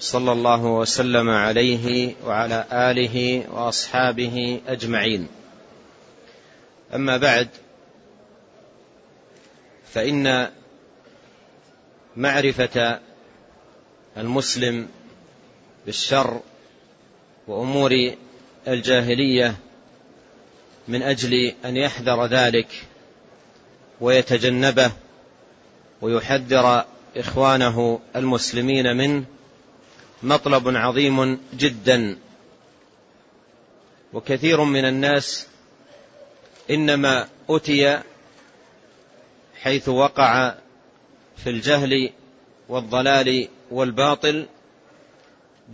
صلى الله وسلم عليه وعلى آله وأصحابه أجمعين. أما بعد فإن معرفة المسلم بالشر وأمور الجاهلية من أجل أن يحذر ذلك ويتجنبه ويحذر إخوانه المسلمين منه مطلب عظيم جدا. وكثير من الناس إنما أتي حيث وقع في الجهل والضلال والباطل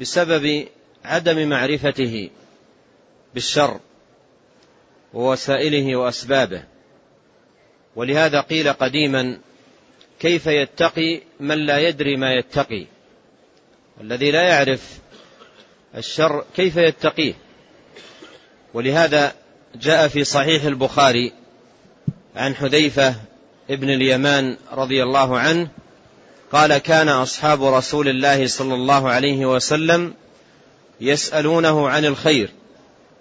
بسبب عدم معرفته بالشر ووسائله وأسبابه. ولهذا قيل قديما كيف يتقي من لا يدري ما يتقي؟ الذي لا يعرف الشر كيف يتقيه. ولهذا جاء في صحيح البخاري عن حذيفة ابن اليمان رضي الله عنه قال كان أصحاب رسول الله صلى الله عليه وسلم يسألونه عن الخير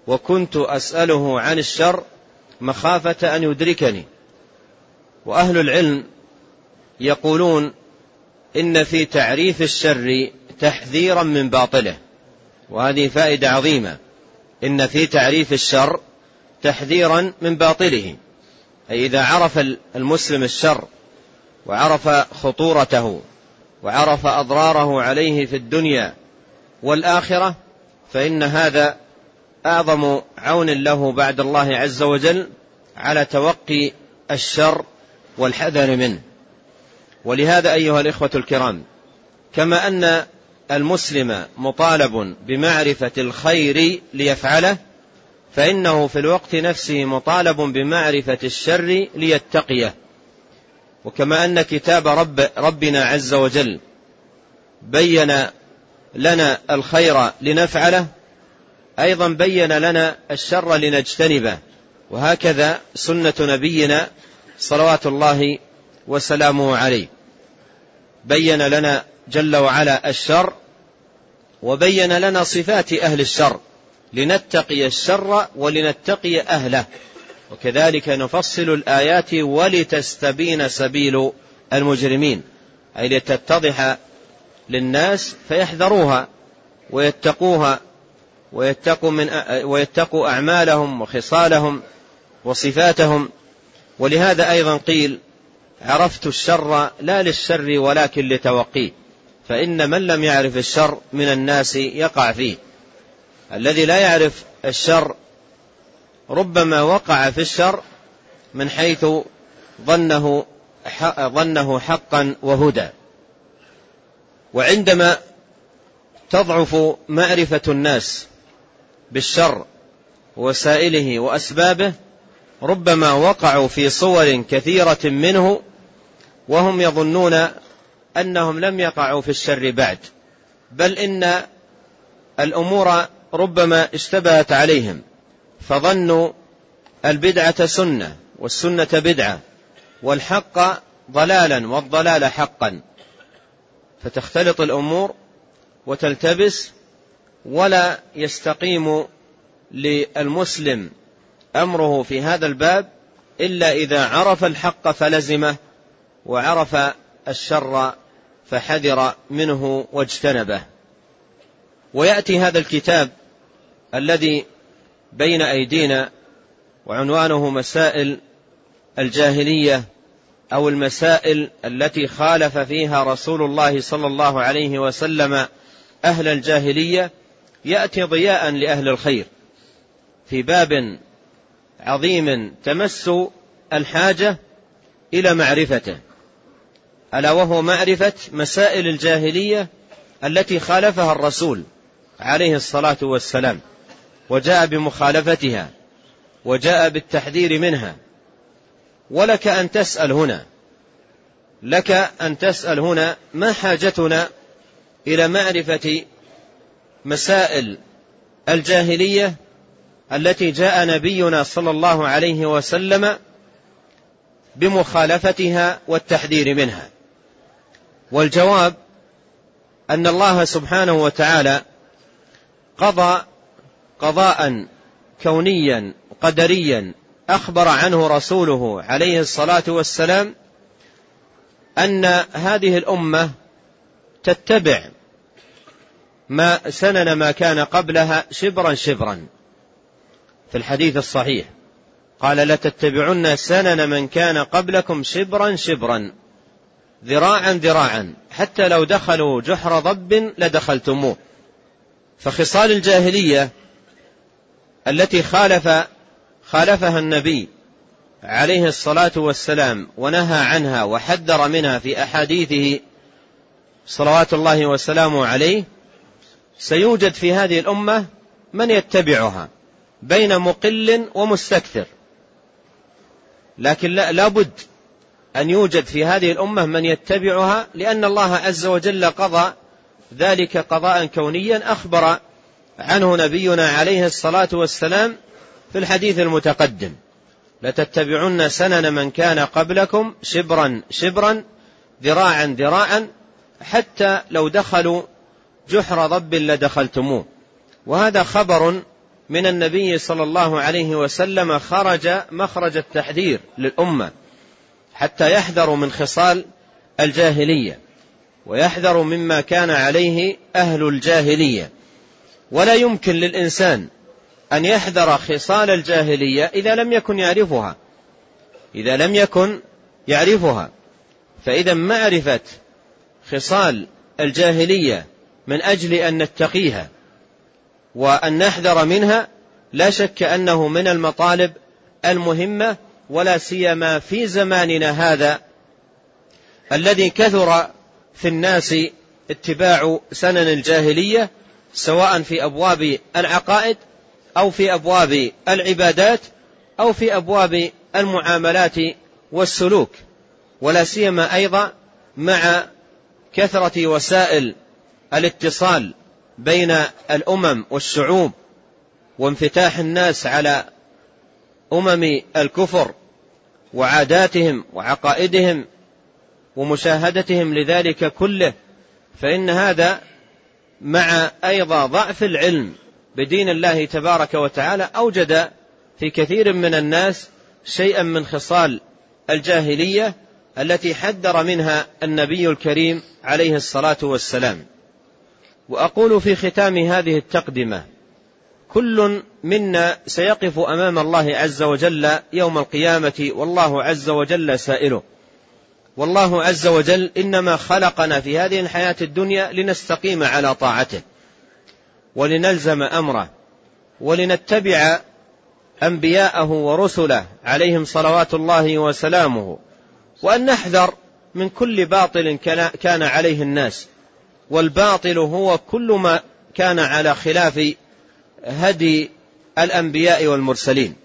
وكنت أسأله عن الشر مخافة أن يدركني. وأهل العلم يقولون إن في تعريف الشر تحذيرا من باطله. وهذه فائدة عظيمة. إن في تعريف الشر تحذيرا من باطله. أي إذا عرف المسلم الشر وعرف خطورته وعرف أضراره عليه في الدنيا والآخرة فإن هذا أعظم عون له بعد الله عز وجل على توقي الشر والحذر منه. ولهذا أيها الإخوة الكرام كما أن المسلم مطالب بمعرفة الخير ليفعله فإنه في الوقت نفسه مطالب بمعرفة الشر ليتقيه. وكما أن كتاب رب ربنا عز وجل بين لنا الخير لنفعله أيضا بين لنا الشر لنجتنبه. وهكذا سنة نبينا صلوات الله وسلامه عليه. بين لنا جل وعلا الشر وبين لنا صفات أهل الشر لنتقي الشر ولنتقي أهله. وكذلك نفصل الآيات ولتستبين سبيل المجرمين. أي لتتضح للناس فيحذروها ويتقوها ويتقوا, من ويتقوا أعمالهم وخصالهم وصفاتهم. ولهذا أيضا قيل عرفت الشر لا للشر ولكن لتوقيه فإن من لم يعرف الشر من الناس يقع فيه. الذي لا يعرف الشر ربما وقع في الشر من حيث ظنه ظنه حقا وهدى. وعندما تضعف معرفة الناس بالشر وسائله وأسبابه ربما وقعوا في صور كثيرة منه وهم يظنون أنهم لم يقعوا في الشر بعد بل إن الأمور ربما اشتبهت عليهم فظنوا البدعة سنة والسنة بدعة والحق ضلالا والضلال حقا فتختلط الأمور وتلتبس ولا يستقيم للمسلم أمره في هذا الباب إلا إذا عرف الحق فلزمه وعرف الشر فحذر منه واجتنبه. ويأتي هذا الكتاب الذي بين أيدينا وعنوانه مسائل الجاهلية أو المسائل التي خالف فيها رسول الله صلى الله عليه وسلم أهل الجاهلية يأتي ضياء لأهل الخير في باب عظيم تمس الحاجة إلى معرفته. ألا وهو معرفة مسائل الجاهلية التي خالفها الرسول عليه الصلاة والسلام وجاء بمخالفتها وجاء بالتحذير منها. ولك أن تسأل هنا لك أن تسأل هنا ما حاجتنا إلى معرفة مسائل الجاهلية التي جاء نبينا صلى الله عليه وسلم بمخالفتها والتحذير منها. والجواب أن الله سبحانه وتعالى قضى قضاء كونيا قدريا أخبر عنه رسوله عليه الصلاة والسلام أن هذه الأمة تتبع ما سنن ما كان قبلها شبرا شبرا في الحديث الصحيح. قال لتتبعن سنن من كان قبلكم شبرا شبرا. ذراعا ذراعا. حتى لو دخلوا جحر ضب لدخلتموه. فخصال الجاهلية التي خالف خالفها النبي عليه الصلاة والسلام ونهى عنها وحذر منها في أحاديثه صلوات الله وسلامه عليه سيوجد في هذه الأمة من يتبعها بين مقل ومستكثر. لكن لا بد أن يوجد في هذه الأمة من يتبعها لأن الله عز وجل قضى ذلك قضاء كونيا. أخبر عنه نبينا عليه الصلاة والسلام في الحديث المتقدم لتتبعن سنن من كان قبلكم شبرا شبرا ذراعا ذراعا حتى لو دخلوا جحر ضب لدخلتموه. وهذا خبر من النبي صلى الله عليه وسلم خرج مخرج التحذير للأمة. حتى يحذروا من خصال الجاهلية ويحذروا مما كان عليه أهل الجاهلية. ولا يمكن للإنسان أن يحذر خصال الجاهلية إذا لم يكن يعرفها. إذا لم يكن يعرفها. فإذا معرفه خصال الجاهلية من أجل أن نتقيها وأن نحذر منها لا شك أنه من المطالب المهمة ولا سيما في زماننا هذا الذي كثر في الناس اتباع سنن الجاهلية سواء في أبواب العقائد أو في أبواب العبادات أو في أبواب المعاملات والسلوك. ولا سيما أيضا مع كثرة وسائل الاتصال بين الأمم والشعوب وانفتاح الناس على أمم الكفر. وعاداتهم وعقائدهم ومشاهدتهم لذلك كله فإن هذا مع أيضا ضعف العلم بدين الله تبارك وتعالى أوجد في كثير من الناس شيئا من خصال الجاهلية التي حذر منها النبي الكريم عليه الصلاة والسلام. وأقول في ختام هذه التقدمة كل منا سيقف أمام الله عز وجل يوم القيامة والله عز وجل سائله. والله عز وجل إنما خلقنا في هذه الحياة الدنيا لنستقيم على طاعته ولنلزم أمره ولنتبع أنبياءه ورسله عليهم صلوات الله وسلامه وأن نحذر من كل باطل كان عليه الناس والباطل هو كل ما كان على خلاف هدي الأنبياء والمرسلين.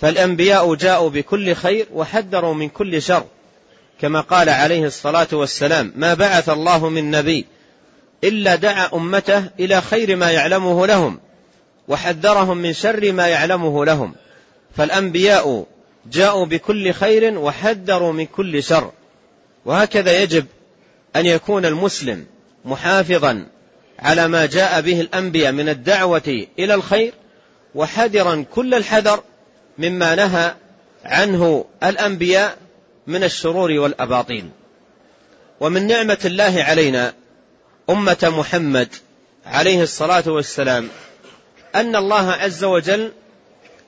فالأنبياء جاءوا بكل خير وحذروا من كل شر. كما قال عليه الصلاة والسلام ما بعث الله من نبي إلا دعا أمته إلى خير ما يعلمه لهم وحذرهم من شر ما يعلمه لهم. فالأنبياء جاءوا بكل خير وحذروا من كل شر. وهكذا يجب أن يكون المسلم محافظا على ما جاء به الأنبياء من الدعوة إلى الخير وحذرا كل الحذر مما نهى عنه الأنبياء من الشرور والأباطيل. ومن نعمة الله علينا أمة محمد عليه الصلاة والسلام أن الله عز وجل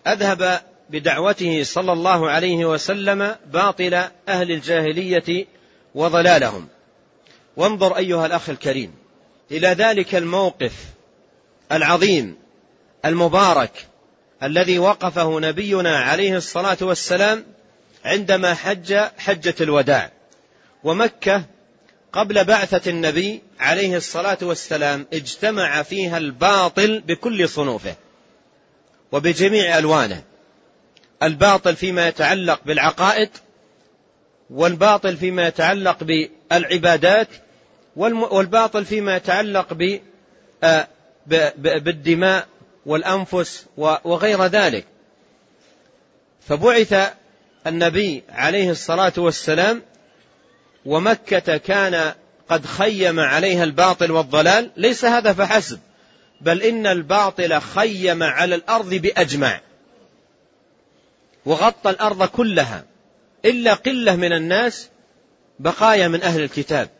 أذهب بدعوته صلى الله عليه وسلم باطل أهل الجاهلية وضلالهم. وانظر أيها الأخ الكريم. إلى ذلك الموقف العظيم المبارك الذي وقفه نبينا عليه الصلاة والسلام عندما حج حجة الوداع ومكة قبل بعثة النبي عليه الصلاة والسلام اجتمع فيها الباطل بكل صنوفه وبجميع ألوانه. الباطل فيما يتعلق بالعقائد والباطل فيما يتعلق بالعبادات والباطل فيما يتعلق آه، بالدماء والأنفس وغير ذلك. فبعث النبي عليه الصلاة والسلام ومكة كان قد خيم عليها الباطل والضلال. ليس هذا فحسب بل إن الباطل خيم على الأرض بأجمع وغطى الأرض كلها إلا قلة من الناس بقايا من أهل الكتاب.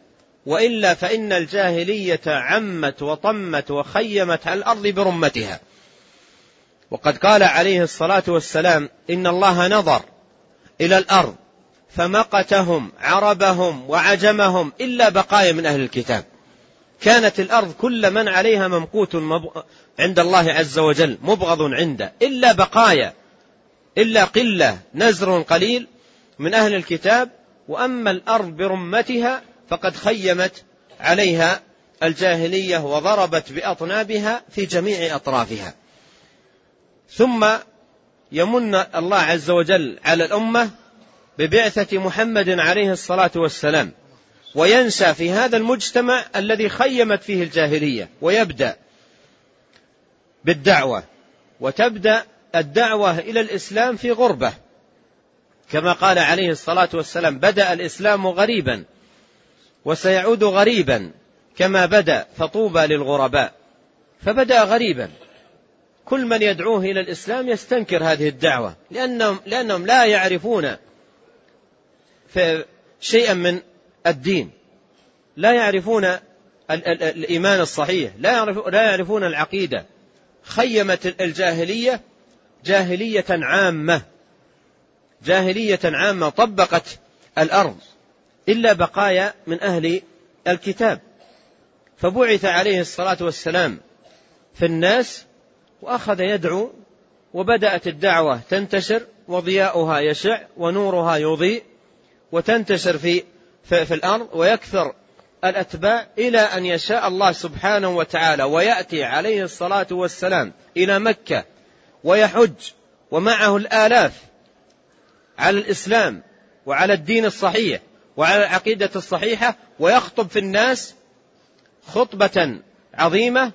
وإلا فإن الجاهلية عمت وطمت وخيمت الأرض برمتها. وقد قال عليه الصلاة والسلام إن الله نظر إلى الأرض فمقتهم عربهم وعجمهم إلا بقايا من أهل الكتاب. كانت الأرض كل من عليها ممقوت عند الله عز وجل مبغض عنده إلا بقايا إلا قلة نزر قليل من أهل الكتاب. وأما الأرض برمتها فقد خيمت عليها الجاهلية وضربت بأطنابها في جميع أطرافها. ثم يمن الله عز وجل على الأمة ببعثة محمد عليه الصلاة والسلام وينسى في هذا المجتمع الذي خيمت فيه الجاهلية ويبدأ بالدعوة وتبدأ الدعوة إلى الإسلام في غربة. كما قال عليه الصلاة والسلام بدأ الإسلام غريبا وسيعود غريبا كما بدأ فطوبى للغرباء. فبدأ غريبا. كل من يدعوه إلى الإسلام يستنكر هذه الدعوة لأنهم, لأنهم لا يعرفون شيئا من الدين. لا يعرفون الإيمان الصحيح لا يعرفون العقيدة. خيمت الجاهلية جاهلية عامة. جاهلية عامة طبقت الأرض. إلا بقايا من أهل الكتاب. فبعث عليه الصلاة والسلام في الناس وأخذ يدعو وبدأت الدعوة تنتشر وضياؤها يشع ونورها يضيء وتنتشر في في, في الأرض ويكثر الأتباع إلى أن يشاء الله سبحانه وتعالى ويأتي عليه الصلاة والسلام إلى مكة ويحج ومعه الآلاف على الإسلام وعلى الدين الصحيح. وعلى العقيدة الصحيحة ويخطب في الناس خطبة عظيمة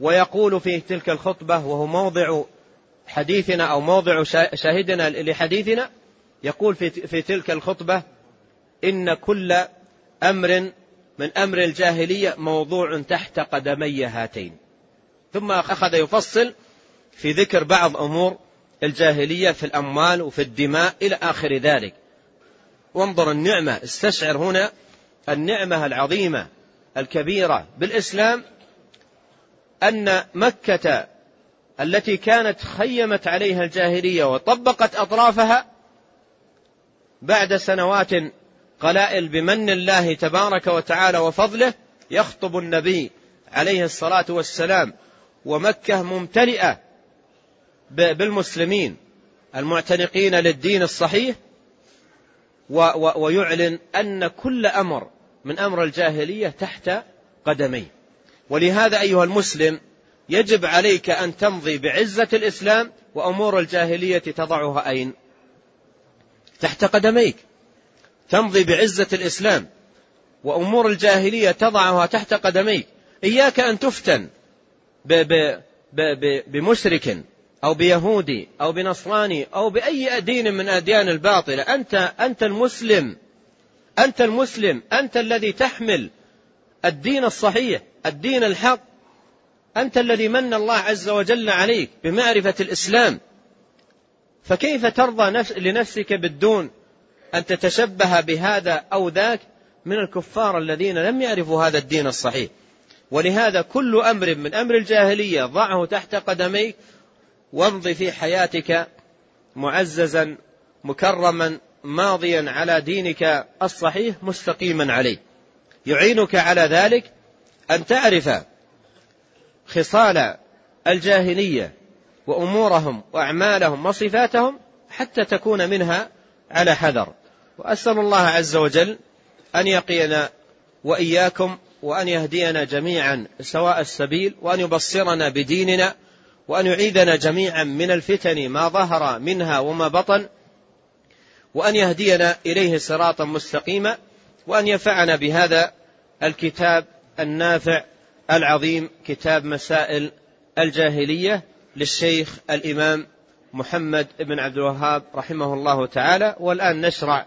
ويقول في تلك الخطبة وهو موضع حديثنا أو موضع شاهدنا لحديثنا يقول في, تلك الخطبة إن كل أمر من أمر الجاهلية موضوع تحت قدمي هاتين. ثم أخذ يفصل في ذكر بعض أمور الجاهلية في الأموال وفي الدماء إلى آخر ذلك. وانظر النعمة استشعر هنا النعمة العظيمة الكبيرة بالإسلام أن مكة التي كانت خيمت عليها الجاهلية وطبقت أطرافها بعد سنوات قلائل بمن الله تبارك وتعالى وفضله يخطب النبي عليه الصلاة والسلام. ومكة ممتلئة بالمسلمين المعتنقين للدين الصحيح ويعلن أن كل أمر من أمر الجاهلية تحت قدميه ولهذا أيها المسلم يجب عليك أن تمضي بعزة الإسلام وأمور الجاهلية تضعها أين؟ تحت قدميك. تمضي بعزة الإسلام وأمور الجاهلية تضعها تحت قدميك. إياك أن تفتن بمشرك أو بيهودي أو بنصراني أو بأي دين من أديان الباطلة. أنت أنت المسلم أنت المسلم أنت الذي تحمل الدين الصحيح الدين الحق. أنت الذي من الله عز وجل عليك بمعرفة الإسلام. فكيف ترضى لنفسك بالدون أن تتشبه بهذا أو ذاك من الكفار الذين لم يعرفوا هذا الدين الصحيح؟ ولهذا كل أمر من أمر الجاهلية ضعه تحت قدميك وامض في حياتك معززا مكرما ماضيا على دينك الصحيح مستقيما عليه. يعينك على ذلك أن تعرف خصال الجاهلية وأمورهم وأعمالهم وصفاتهم حتى تكون منها على حذر. وأسأل الله عز وجل أن يقينا وإياكم وأن يهدينا جميعا سواء السبيل وأن يبصرنا بديننا وأن يعيذنا جميعا من الفتن ما ظهر منها وما بطن وأن يهدينا إليه صراطا مستقيما وأن ينفعنا بهذا الكتاب النافع العظيم كتاب مسائل الجاهلية للشيخ الإمام محمد بن عبد الوهاب رحمه الله تعالى. والآن نشرع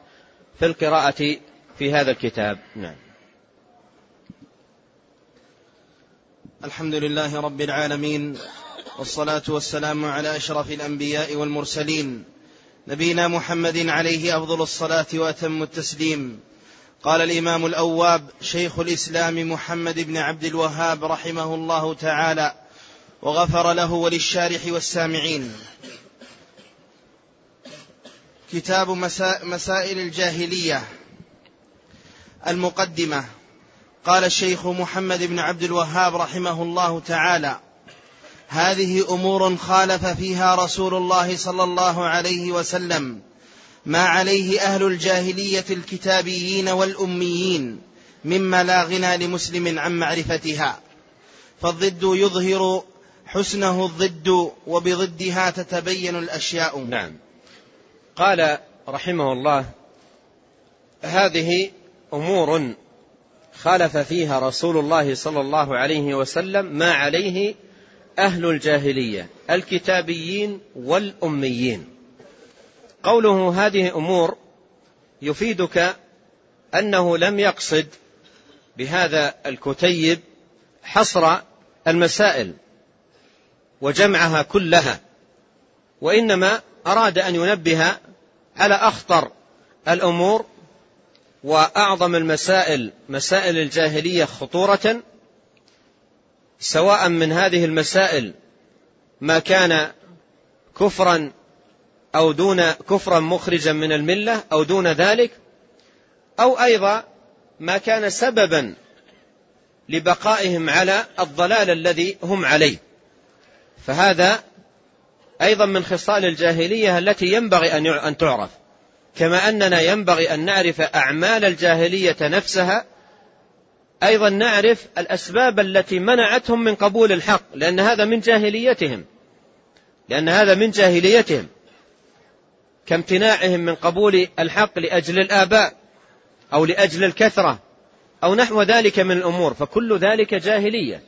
في القراءة في هذا الكتاب. نعم. الحمد لله رب العالمين والصلاة والسلام على أشرف الأنبياء والمرسلين. نبينا محمد عليه أفضل الصلاة وأتم التسليم. قال الإمام الأواب شيخ الإسلام محمد بن عبد الوهاب رحمه الله تعالى وغفر له وللشارح والسامعين. كتاب مسائل الجاهلية المقدمة. قال الشيخ محمد بن عبد الوهاب رحمه الله تعالى هذه أمور خالف فيها رسول الله صلى الله عليه وسلم ما عليه أهل الجاهلية الكتابيين والأميين مما لا غنى لمسلم عن معرفتها. فالضد يظهر حسنه الضد وبضدها تتبين الأشياء. نعم. قال رحمه الله هذه أمور خالف فيها رسول الله صلى الله عليه وسلم ما عليه أهل الجاهلية الكتابيين والأميين. قوله هذه أمور يفيدك أنه لم يقصد بهذا الكتيب حصر المسائل وجمعها كلها وإنما أراد أن ينبه على أخطر الأمور وأعظم المسائل مسائل الجاهلية خطورة سواء من هذه المسائل ما كان كفرا أو دون كفرا مخرجا من الملة أو دون ذلك أو أيضا ما كان سببا لبقائهم على الضلال الذي هم عليه. فهذا أيضا من خصال الجاهلية التي ينبغي أن تعرف. كما أننا ينبغي أن نعرف أعمال الجاهلية نفسها أيضا نعرف الأسباب التي منعتهم من قبول الحق لأن هذا من جاهليتهم. لأن هذا من جاهليتهم. كامتناعهم من قبول الحق لأجل الآباء أو لأجل الكثرة أو نحو ذلك من الأمور فكل ذلك جاهلية.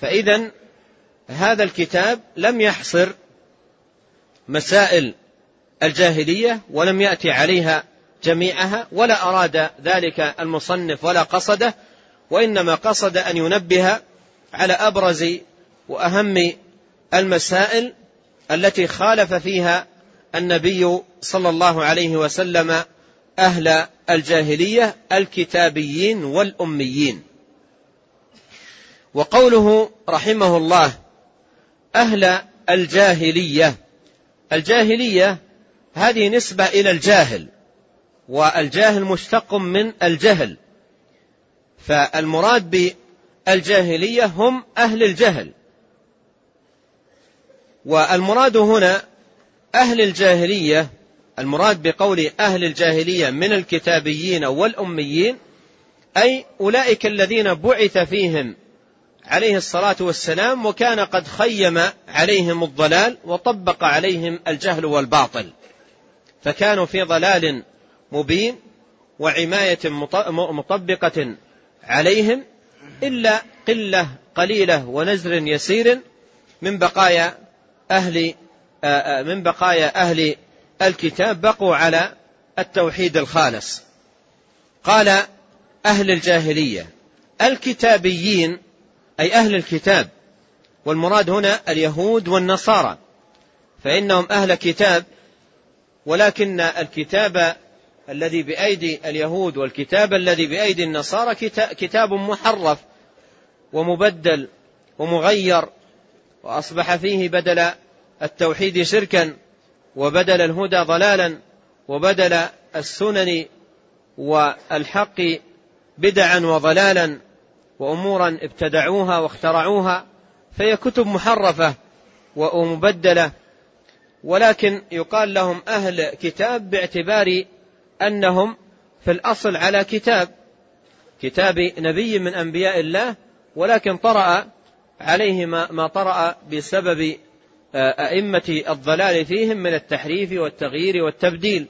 فإذا هذا الكتاب لم يحصر مسائل الجاهلية ولم يأتي عليها جميعها ولا أراد ذلك المصنف ولا قصده وإنما قصد أن ينبه على أبرز وأهم المسائل التي خالف فيها النبي صلى الله عليه وسلم أهل الجاهلية الكتابيين والأميين. وقوله رحمه الله أهل الجاهلية. الجاهلية هذه نسبة إلى الجاهل. والجاهل مشتق من الجهل. فالمراد بالجاهلية هم أهل الجهل. والمراد هنا أهل الجاهلية المراد بقول أهل الجاهلية من الكتابيين والأميين أي أولئك الذين بعث فيهم عليه الصلاة والسلام وكان قد خيم عليهم الضلال وطبق عليهم الجهل والباطل. فكانوا في ضلال مبين وعماية مطبقة عليهم إلا قلة قليلة ونزر يسير من بقايا أهل من بقايا أهل الكتاب بقوا على التوحيد الخالص. قال أهل الجاهلية الكتابيين أي أهل الكتاب والمراد هنا اليهود والنصارى فإنهم أهل كتاب ولكن الكتاب الذي بأيدي اليهود والكتاب الذي بأيدي النصارى كتاب محرف ومبدل ومغير وأصبح فيه بدل التوحيد شركا وبدل الهدى ضلالا وبدل السنن والحق بدعا وضلالا وأمورا ابتدعوها واخترعوها فهي كتب محرفة ومبدلة. ولكن يقال لهم أهل كتاب باعتبار أنهم في الأصل على كتاب كتاب نبي من أنبياء الله ولكن طرأ عليه ما طرأ بسبب أئمة الضلال فيهم من التحريف والتغيير والتبديل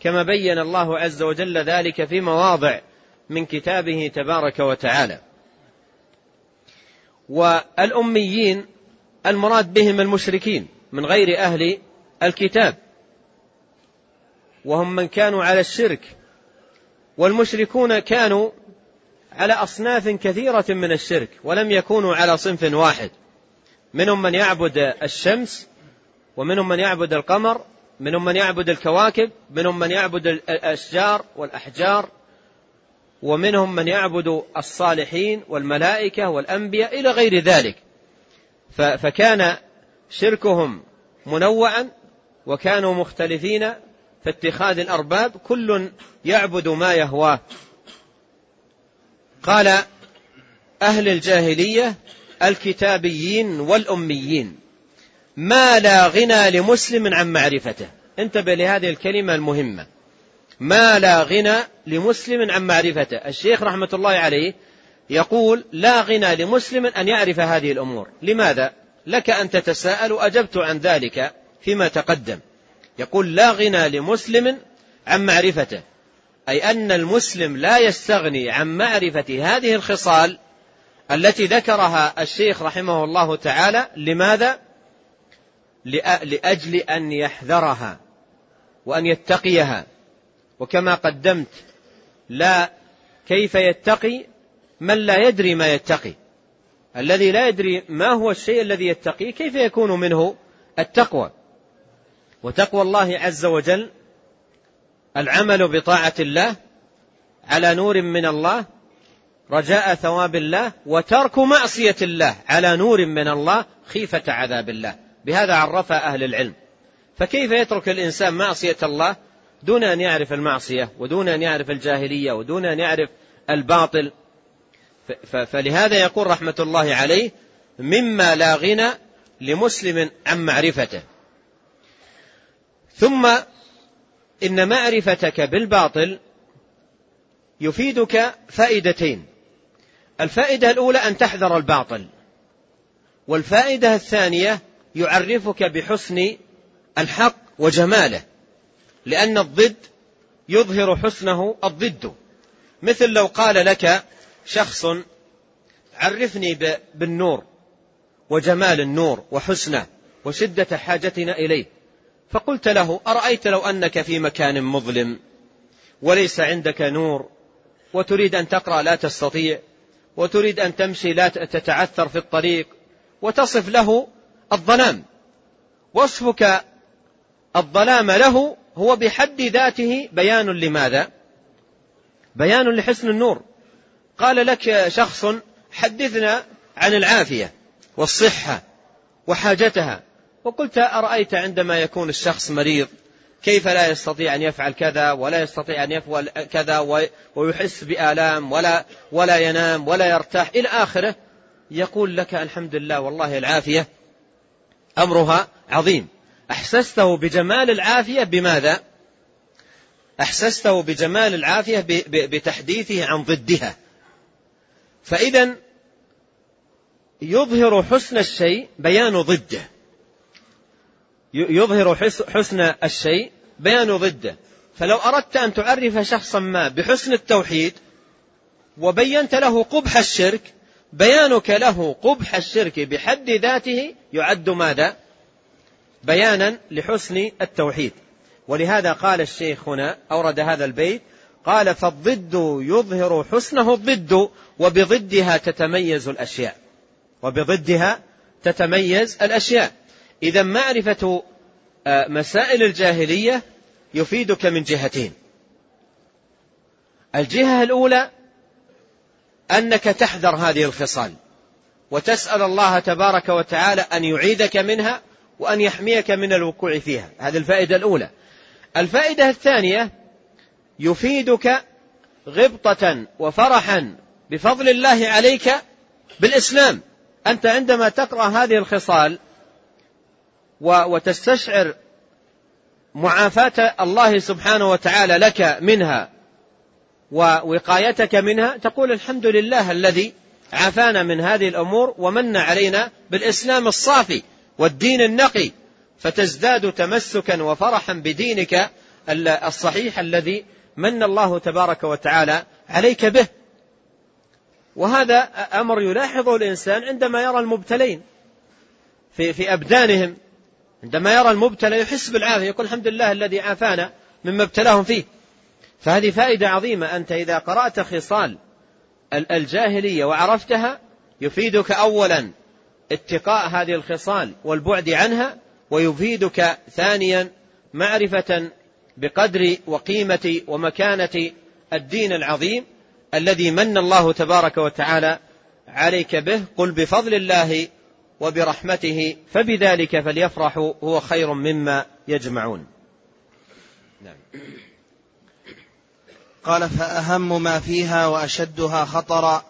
كما بين الله عز وجل ذلك في مواضع من كتابه تبارك وتعالى. والأميين المراد بهم المشركين من غير أهل الكتاب. وهم من كانوا على الشرك والمشركون كانوا على أصناف كثيرة من الشرك ولم يكونوا على صنف واحد. منهم من يعبد الشمس ومنهم من يعبد القمر منهم من يعبد الكواكب منهم من يعبد الأشجار والأحجار ومنهم من يعبد الصالحين والملائكة والأنبياء إلى غير ذلك. فكان شركهم منوعا وكانوا مختلفين في اتخاذ الأرباب كل يعبد ما يهواه. قال أهل الجاهلية الكتابيين والأميين ما لا غنى لمسلم عن معرفته. انتبه لهذه الكلمة المهمة. ما لا غنى لمسلم عن معرفته. الشيخ رحمة الله عليه يقول لا غنى لمسلم أن يعرف هذه الأمور. لماذا؟ لك أن تتساءل وأجبت عن ذلك فيما تقدم. يقول لا غنى لمسلم عن معرفته. أي أن المسلم لا يستغني عن معرفة هذه الخصال التي ذكرها الشيخ رحمه الله تعالى. لماذا؟ لأجل أن يحذرها وأن يتقيها. وكما قدمت لا كيف يتقي من لا يدري ما يتقي. الذي لا يدري ما هو الشيء الذي يتقيه كيف يكون منه التقوى. وتقوى الله عز وجل العمل بطاعة الله على نور من الله رجاء ثواب الله وترك معصية الله على نور من الله خيفة عذاب الله. بهذا عرف أهل العلم. فكيف يترك الإنسان معصية الله دون أن يعرف المعصية ودون أن يعرف الجاهلية ودون أن يعرف الباطل؟ فلهذا يقول رحمة الله عليه مما لا غنى لمسلم عن معرفته. ثم إن معرفتك بالباطل يفيدك فائدتين. الفائدة الأولى أن تحذر الباطل والفائدة الثانية يعرفك بحسن الحق وجماله لأن الضد يظهر حسنه الضد. مثل لو قال لك شخص عرفني بالنور وجمال النور وحسنه وشدة حاجتنا إليه فقلت له أرأيت لو أنك في مكان مظلم وليس عندك نور وتريد أن تقرأ لا تستطيع وتريد أن تمشي لا تتعثر في الطريق وتصف له الظلام. وصفك الظلام له هو بحد ذاته بيان لماذا؟ بيان لحسن النور. قال لك شخص حدثنا عن العافية والصحة وحاجتها. وقلت أرأيت عندما يكون الشخص مريض كيف لا يستطيع أن يفعل كذا ولا يستطيع أن يفعل كذا ويحس بآلام ولا ولا ينام ولا يرتاح. إلى آخره يقول لك الحمد لله والله العافية أمرها عظيم. أحسسته بجمال العافية بماذا؟ أحسسته بجمال العافية بتحديثه عن ضدها. فإذا يظهر حسن الشيء بيان ضده. يظهر حسن الشيء بيان ضده. فلو أردت أن تعرف شخصا ما بحسن التوحيد وبينت له قبح الشرك بيانك له قبح الشرك بحد ذاته يعد ماذا؟ بيانا لحسن التوحيد. ولهذا قال الشيخ هنا أورد هذا البيت قال فالضد يظهر حسنه الضد وبضدها تتميز الأشياء. وبضدها تتميز الأشياء. إذا معرفة آه، مسائل الجاهلية يفيدك من جهتين. الجهة الأولى أنك تحذر هذه الخصال وتسأل الله تبارك وتعالى أن يعيدك منها وأن يحميك من الوقوع فيها. هذه الفائدة الأولى. الفائدة الثانية يفيدك غبطة وفرحا بفضل الله عليك بالإسلام. أنت عندما تقرأ هذه الخصال وتستشعر معافاة الله سبحانه وتعالى لك منها ووقايتك منها تقول الحمد لله الذي عافانا من هذه الأمور ومن علينا بالإسلام الصافي والدين النقي فتزداد تمسكا وفرحا بدينك الصحيح الذي من الله تبارك وتعالى عليك به. وهذا أمر يلاحظه الإنسان عندما يرى المبتلين في, في أبدانهم. عندما يرى المبتلى يحس بالعافية يقول الحمد لله الذي عافانا مما ابتلاهم فيه. فهذه فائدة عظيمة أنت إذا قرأت خصال الجاهلية وعرفتها يفيدك أولا اتقاء هذه الخصال والبعد عنها ويفيدك ثانيا معرفة بقدر وقيمة ومكانة الدين العظيم الذي من الله تبارك وتعالى عليك به. قل بفضل الله وبرحمته فبذلك فليفرحوا هو خير مما يجمعون نعم. قال فأهم ما فيها وأشدها خطرا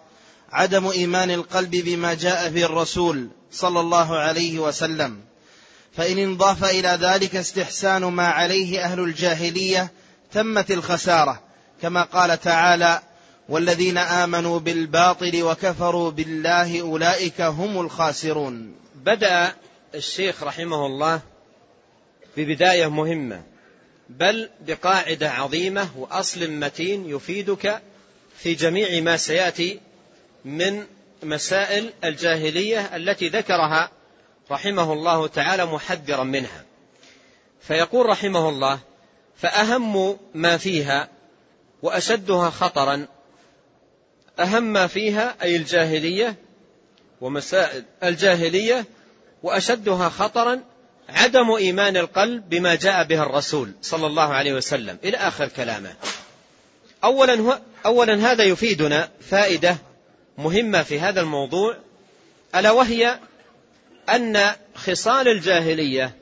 عدم إيمان القلب بما جاء به الرسول صلى الله عليه وسلم فإن انضاف إلى ذلك استحسان ما عليه أهل الجاهلية تمت الخسارة كما قال تعالى والذين آمنوا بالباطل وكفروا بالله أولئك هم الخاسرون. بدأ الشيخ رحمه الله ببداية مهمة بل بقاعدة عظيمة وأصل متين يفيدك في جميع ما سيأتي من مسائل الجاهلية التي ذكرها رحمه الله تعالى محذرا منها. فيقول رحمه الله فأهم ما فيها وأشدها خطرا أهم ما فيها أي الجاهلية ومسائل الجاهلية وأشدها خطرا عدم إيمان القلب بما جاء به الرسول صلى الله عليه وسلم. إلى آخر كلامه. أولا, هو أولا هذا يفيدنا فائدة مهمة في هذا الموضوع ألا وهي أن خصال الجاهلية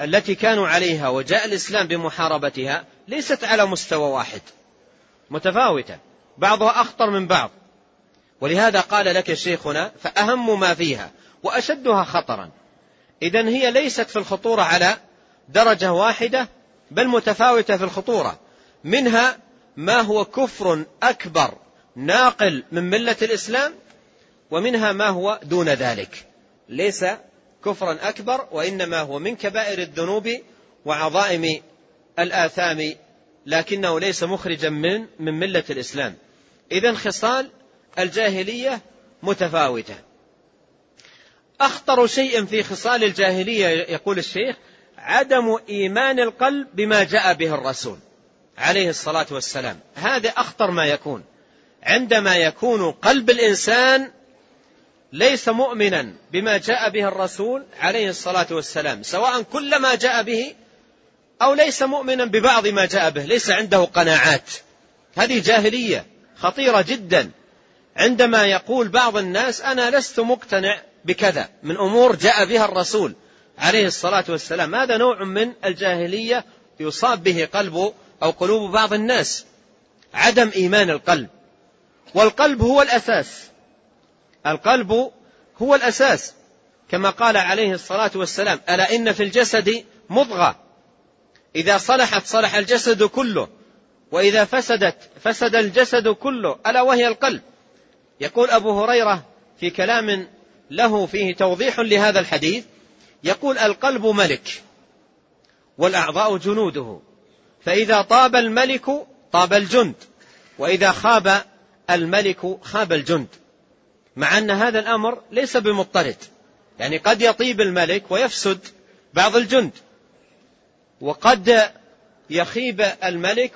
التي كانوا عليها وجاء الإسلام بمحاربتها ليست على مستوى واحد متفاوتة. بعضها أخطر من بعض. ولهذا قال لك شيخنا فأهم ما فيها وأشدها خطرا. إذا هي ليست في الخطورة على درجة واحدة بل متفاوتة في الخطورة. منها ما هو كفر أكبر ناقل من ملة الإسلام ومنها ما هو دون ذلك. ليس كفرا أكبر وإنما هو من كبائر الذنوب وعظائم الآثام لكنه ليس مخرجا من من ملة الإسلام. إذا خصال الجاهلية متفاوتة. أخطر شيء في خصال الجاهلية يقول الشيخ عدم إيمان القلب بما جاء به الرسول عليه الصلاة والسلام. هذا أخطر ما يكون. عندما يكون قلب الإنسان ليس مؤمنا بما جاء به الرسول عليه الصلاة والسلام سواء كل ما جاء به أو ليس مؤمنا ببعض ما جاء به ليس عنده قناعات. هذه جاهلية. خطيرة جدا. عندما يقول بعض الناس أنا لست مقتنع بكذا من أمور جاء بها الرسول عليه الصلاة والسلام. هذا نوع من الجاهلية يصاب به قلب أو قلوب بعض الناس عدم إيمان القلب. والقلب هو الأساس. القلب هو الأساس. كما قال عليه الصلاة والسلام ألا إن في الجسد مضغة. إذا صلحت صلح الجسد كله. وإذا فسدت فسد الجسد كله ألا وهي القلب. يقول أبو هريرة في كلام له فيه توضيح لهذا الحديث يقول القلب ملك والأعضاء جنوده فإذا طاب الملك طاب الجند وإذا خاب الملك خاب الجند مع أن هذا الأمر ليس بمضطرد يعني قد يطيب الملك ويفسد بعض الجند وقد يخيب الملك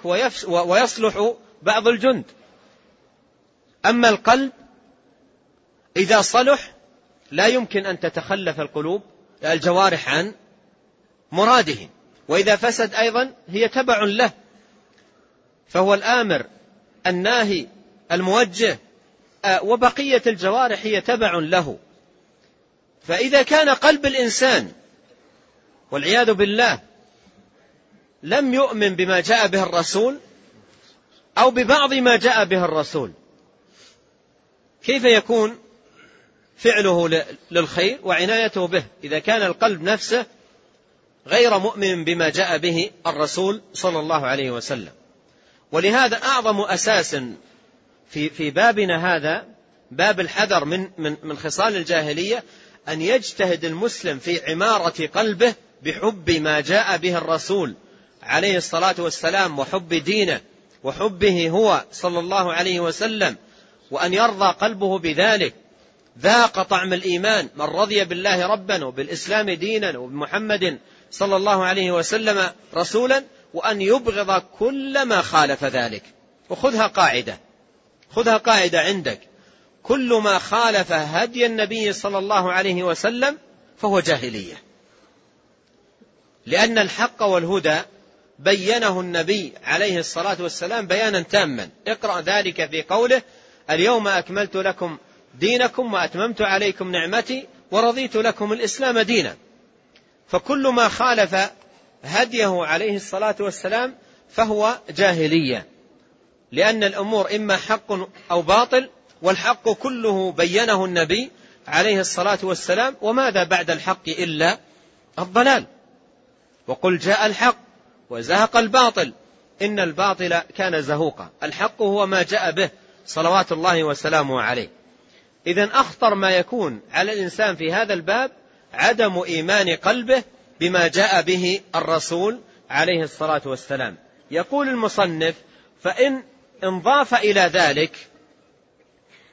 ويصلح بعض الجند. أما القلب إذا صلح لا يمكن أن تتخلف القلوب الجوارح عن مراده. وإذا فسد أيضا هي تبع له. فهو الآمر الناهي الموجه آه، وبقية الجوارح هي تبع له. فإذا كان قلب الإنسان والعياذ بالله لم يؤمن بما جاء به الرسول أو ببعض ما جاء به الرسول. كيف يكون فعله للخير وعنايته به؟ إذا كان القلب نفسه غير مؤمن بما جاء به الرسول صلى الله عليه وسلم. ولهذا أعظم أساس في في بابنا هذا باب الحذر من من من خصال الجاهلية أن يجتهد المسلم في عمارة قلبه بحب ما جاء به الرسول. عليه الصلاة والسلام وحب دينه وحبه هو صلى الله عليه وسلم وأن يرضى قلبه بذلك. ذاق طعم الإيمان. من رضي بالله ربا وبالإسلام دينا وبمحمد صلى الله عليه وسلم رسولا وأن يبغض كل ما خالف ذلك. وخذها قاعدة. خذها قاعدة عندك. كل ما خالف هدي النبي صلى الله عليه وسلم فهو جاهلية. لأن الحق والهدى بينه النبي عليه الصلاة والسلام بيانا تاما. اقرأ ذلك في قوله اليوم أكملت لكم دينكم وأتممت عليكم نعمتي ورضيت لكم الإسلام دينا. فكل ما خالف هديه عليه الصلاة والسلام فهو جاهلية. لأن الأمور إما حق أو باطل والحق كله بينه النبي عليه الصلاة والسلام وماذا بعد الحق إلا الضلال؟ وقل جاء الحق. وزهق الباطل. إن الباطل كان زهوقا. الحق هو ما جاء به صلوات الله وسلامه عليه. إذا أخطر ما يكون على الإنسان في هذا الباب عدم إيمان قلبه بما جاء به الرسول عليه الصلاة والسلام. يقول المصنف فإن انضاف إلى ذلك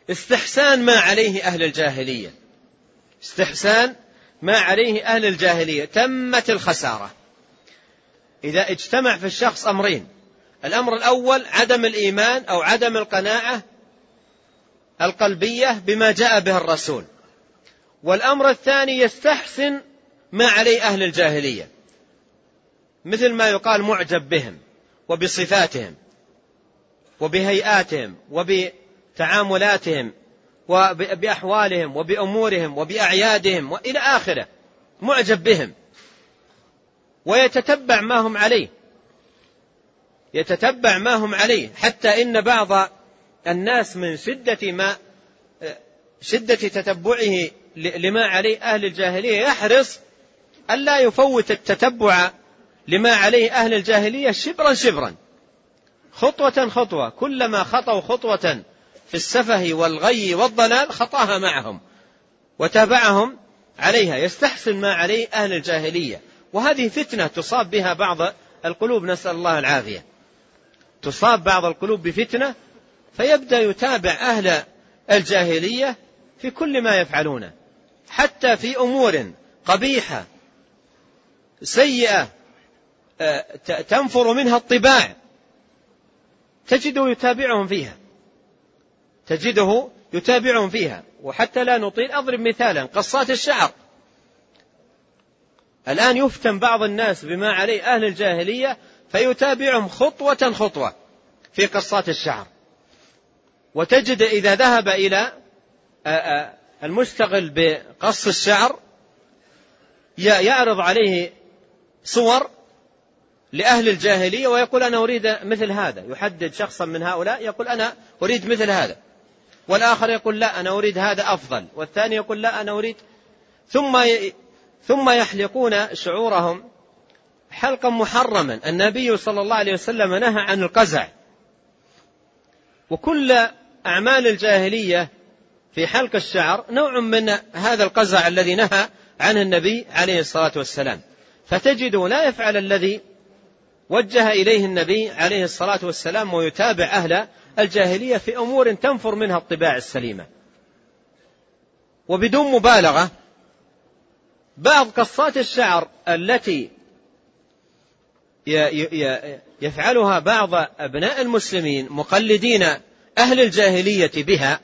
استحسان ما عليه أهل الجاهلية. استحسان ما عليه أهل الجاهلية. تمت الخسارة. إذا اجتمع في الشخص أمرين. الأمر الأول عدم الإيمان أو عدم القناعة القلبية بما جاء به الرسول. والأمر الثاني يستحسن ما عليه أهل الجاهلية مثل ما يقال معجب بهم وبصفاتهم وبهيئاتهم وبتعاملاتهم وبأحوالهم وبأمورهم وبأعيادهم وإلى آخره. معجب بهم. ويتتبع ما هم عليه. يتتبع ما هم عليه. حتى إن بعض الناس من شدة ما شدة تتبعه لما عليه أهل الجاهلية يحرص ألا يفوت التتبع لما عليه أهل الجاهلية شبرا شبرا. خطوة خطوة. كلما خطوا خطوة في السفه والغي والضلال خطاها معهم وتابعهم عليها. يستحسن ما عليه أهل الجاهلية. وهذه فتنة تصاب بها بعض القلوب نسأل الله العافية. تصاب بعض القلوب بفتنة فيبدأ يتابع أهل الجاهلية في كل ما يفعلونه حتى في أمور قبيحة سيئة آه، تنفر منها الطباع. تجده يتابعهم فيها. تجده يتابعهم فيها. وحتى لا نطيل أضرب مثالا قصات الشعر. الآن يفتن بعض الناس بما عليه أهل الجاهلية فيتابعهم خطوة خطوة في قصات الشعر. وتجد إذا ذهب إلى المشتغل بقص الشعر يعرض عليه صور لأهل الجاهلية ويقول أنا أريد مثل هذا. يحدد شخصا من هؤلاء يقول أنا أريد مثل هذا. والآخر يقول لا أنا أريد هذا أفضل. والثاني يقول لا أنا أريد. ثم ثم يحلقون شعورهم حلقا محرما. النبي صلى الله عليه وسلم نهى عن القزع. وكل أعمال الجاهلية في حلق الشعر نوع من هذا القزع الذي نهى عنه النبي عليه الصلاة والسلام. فتجد لا يفعل الذي وجه إليه النبي عليه الصلاة والسلام ويتابع أهل الجاهلية في أمور تنفر منها الطباع السليمة. وبدون مبالغة بعض قصات الشعر التي يفعلها بعض أبناء المسلمين مقلدين أهل الجاهلية بها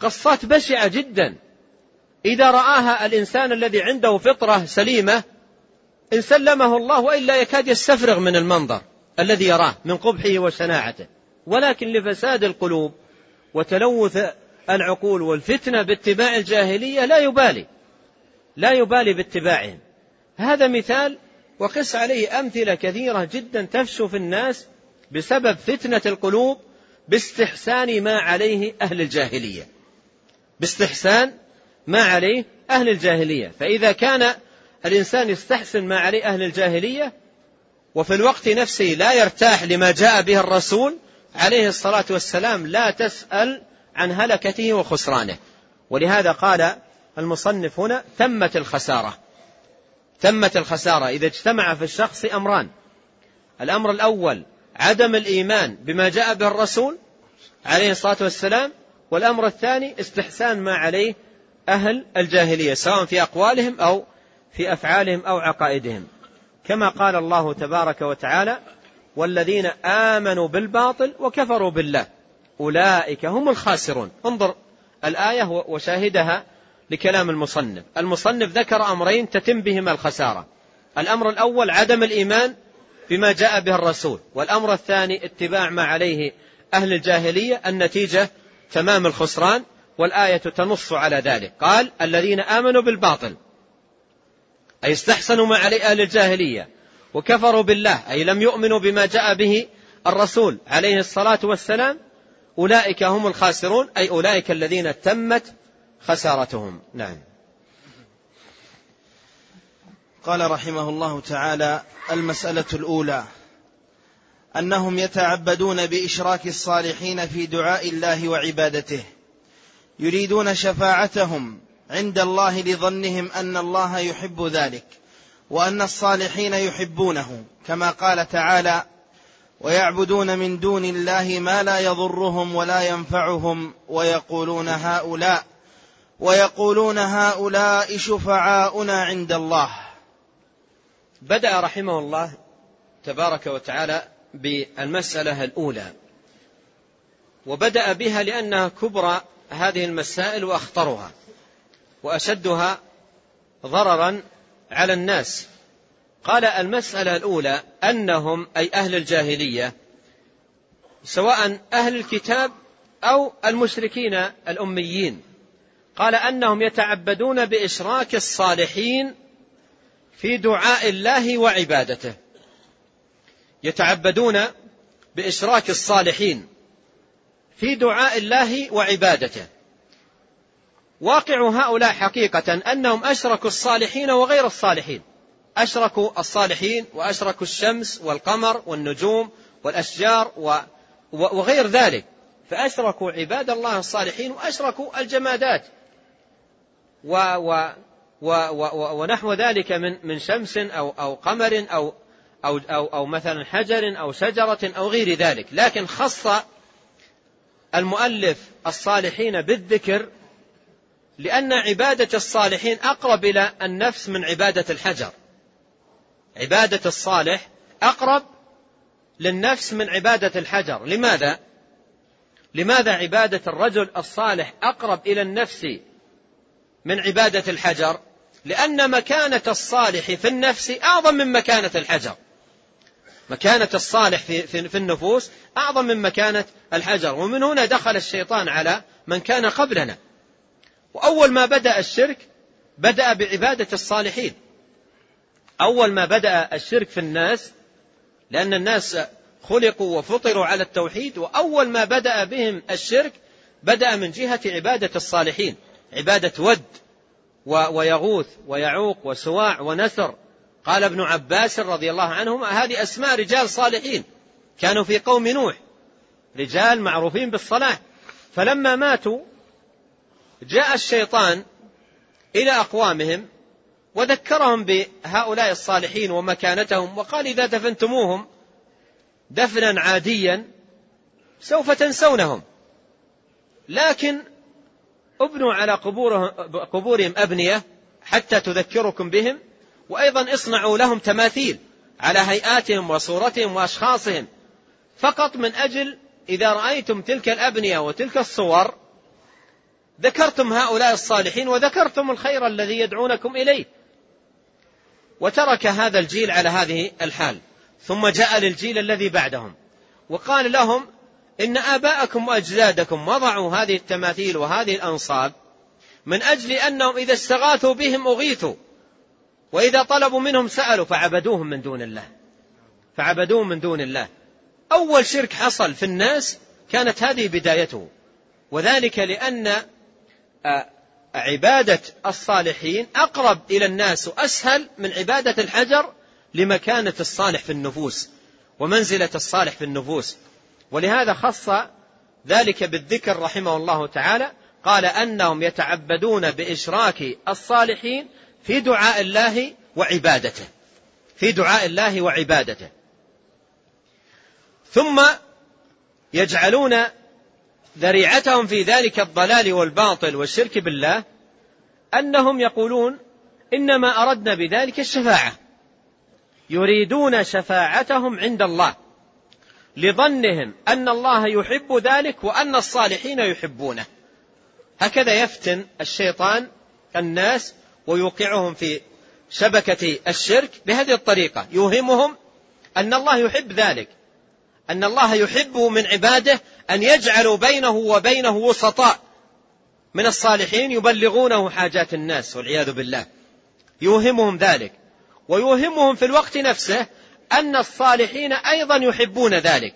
قصات بشعة جدا. إذا رآها الإنسان الذي عنده فطرة سليمة إن سلمه الله وإلا يكاد يستفرغ من المنظر الذي يراه من قبحه وشناعته. ولكن لفساد القلوب وتلوث العقول والفتنة باتباع الجاهلية لا يبالي لا يبالي باتباعهم. هذا مثال وقس عليه أمثلة كثيرة جدا تفشو في الناس بسبب فتنة القلوب باستحسان ما عليه أهل الجاهلية. باستحسان ما عليه أهل الجاهلية. فإذا كان الإنسان يستحسن ما عليه أهل الجاهلية وفي الوقت نفسه لا يرتاح لما جاء به الرسول عليه الصلاة والسلام لا تسأل عن هلكته وخسرانه. ولهذا قال المصنف هنا تمت الخسارة. تمت الخسارة. إذا اجتمع في الشخص أمران. الأمر الأول عدم الإيمان بما جاء به الرسول عليه الصلاة والسلام. والأمر الثاني استحسان ما عليه أهل الجاهلية سواء في أقوالهم أو في أفعالهم أو عقائدهم. كما قال الله تبارك وتعالى والذين آمنوا بالباطل وكفروا بالله أولئك هم الخاسرون. انظر الآية وشاهدها لكلام المصنف. المصنف ذكر أمرين تتم بهما الخسارة. الأمر الأول عدم الإيمان بما جاء به الرسول. والأمر الثاني اتباع ما عليه أهل الجاهلية. النتيجة تمام الخسران. والآية تنص على ذلك. قال الذين آمنوا بالباطل أي استحسنوا ما عليه أهل الجاهلية وكفروا بالله أي لم يؤمنوا بما جاء به الرسول عليه الصلاة والسلام أولئك هم الخاسرون أي أولئك الذين تمت خسارتهم. نعم. قال رحمه الله تعالى المسألة الأولى أنهم يتعبدون بإشراك الصالحين في دعاء الله وعبادته يريدون شفاعتهم عند الله لظنهم أن الله يحب ذلك وأن الصالحين يحبونه كما قال تعالى ويعبدون من دون الله ما لا يضرهم ولا ينفعهم ويقولون هؤلاء ويقولون هؤلاء شفعاؤنا عند الله. بدأ رحمه الله تبارك وتعالى بالمسألة الأولى. وبدأ بها لأنها كبرى هذه المسائل وأخطرها وأشدها ضررا على الناس. قال المسألة الأولى أنهم أي أهل الجاهلية سواء أهل الكتاب أو المشركين الأميين قال أنهم يتعبدون بإشراك الصالحين في دعاء الله وعبادته. يتعبدون بإشراك الصالحين في دعاء الله وعبادته. واقع هؤلاء حقيقة أنهم أشركوا الصالحين وغير الصالحين. أشركوا الصالحين وأشركوا الشمس والقمر والنجوم والأشجار وغير ذلك. فأشركوا عباد الله الصالحين وأشركوا الجمادات. و و و و ونحو ذلك من من شمس أو أو قمر أو أو أو, أو مثلا حجر أو شجرة أو غير ذلك. لكن خص المؤلف الصالحين بالذكر لأن عبادة الصالحين أقرب إلى النفس من عبادة الحجر. عبادة الصالح أقرب للنفس من عبادة الحجر. لماذا؟ لماذا عبادة الرجل الصالح أقرب إلى النفس من عبادة الحجر؟ لأن مكانة الصالح في النفس أعظم من مكانة الحجر. مكانة الصالح في, في, في النفوس أعظم من مكانة الحجر. ومن هنا دخل الشيطان على من كان قبلنا. وأول ما بدأ الشرك بدأ بعبادة الصالحين. أول ما بدأ الشرك في الناس لأن الناس خلقوا وفطروا على التوحيد وأول ما بدأ بهم الشرك بدأ من جهة عبادة الصالحين عبادة ود ويغوث ويعوق وسواع ونسر قال ابن عباس رضي الله عنهما هذه أسماء رجال صالحين كانوا في قوم نوح رجال معروفين بالصلاح. فلما ماتوا جاء الشيطان إلى أقوامهم وذكرهم بهؤلاء الصالحين ومكانتهم وقال إذا دفنتموهم دفنا عاديا سوف تنسونهم. لكن ابنوا على قبورهم أبنية حتى تذكركم بهم وأيضا اصنعوا لهم تماثيل على هيئاتهم وصورتهم وأشخاصهم فقط من أجل إذا رأيتم تلك الأبنية وتلك الصور ذكرتم هؤلاء الصالحين وذكرتم الخير الذي يدعونكم إليه. وترك هذا الجيل على هذه الحال. ثم جاء للجيل الذي بعدهم. وقال لهم إن آباءكم وأجدادكم وضعوا هذه التماثيل وهذه الأنصاب من أجل أنهم إذا استغاثوا بهم أغيثوا. وإذا طلبوا منهم سألوا فعبدوهم من دون الله. فعبدوهم من دون الله. أول شرك حصل في الناس كانت هذه بدايته. وذلك لأن عبادة الصالحين أقرب إلى الناس وأسهل من عبادة الحجر لمكانة الصالح في النفوس ومنزلة الصالح في النفوس. ولهذا خص ذلك بالذكر رحمه الله تعالى قال أنهم يتعبدون بإشراك الصالحين في دعاء الله وعبادته. في دعاء الله وعبادته. ثم يجعلون ذريعتهم في ذلك الضلال والباطل والشرك بالله أنهم يقولون إنما أردنا بذلك الشفاعة. يريدون شفاعتهم عند الله لظنهم أن الله يحب ذلك وأن الصالحين يحبونه. هكذا يفتن الشيطان الناس ويوقعهم في شبكة الشرك بهذه الطريقة. يوهمهم أن الله يحب ذلك أن الله يحب من عباده أن يجعلوا بينه وبينه وسطاء. من الصالحين يبلغونه حاجات الناس والعياذ بالله. يوهمهم ذلك. ويوهمهم في الوقت نفسه أن الصالحين أيضا يحبون ذلك.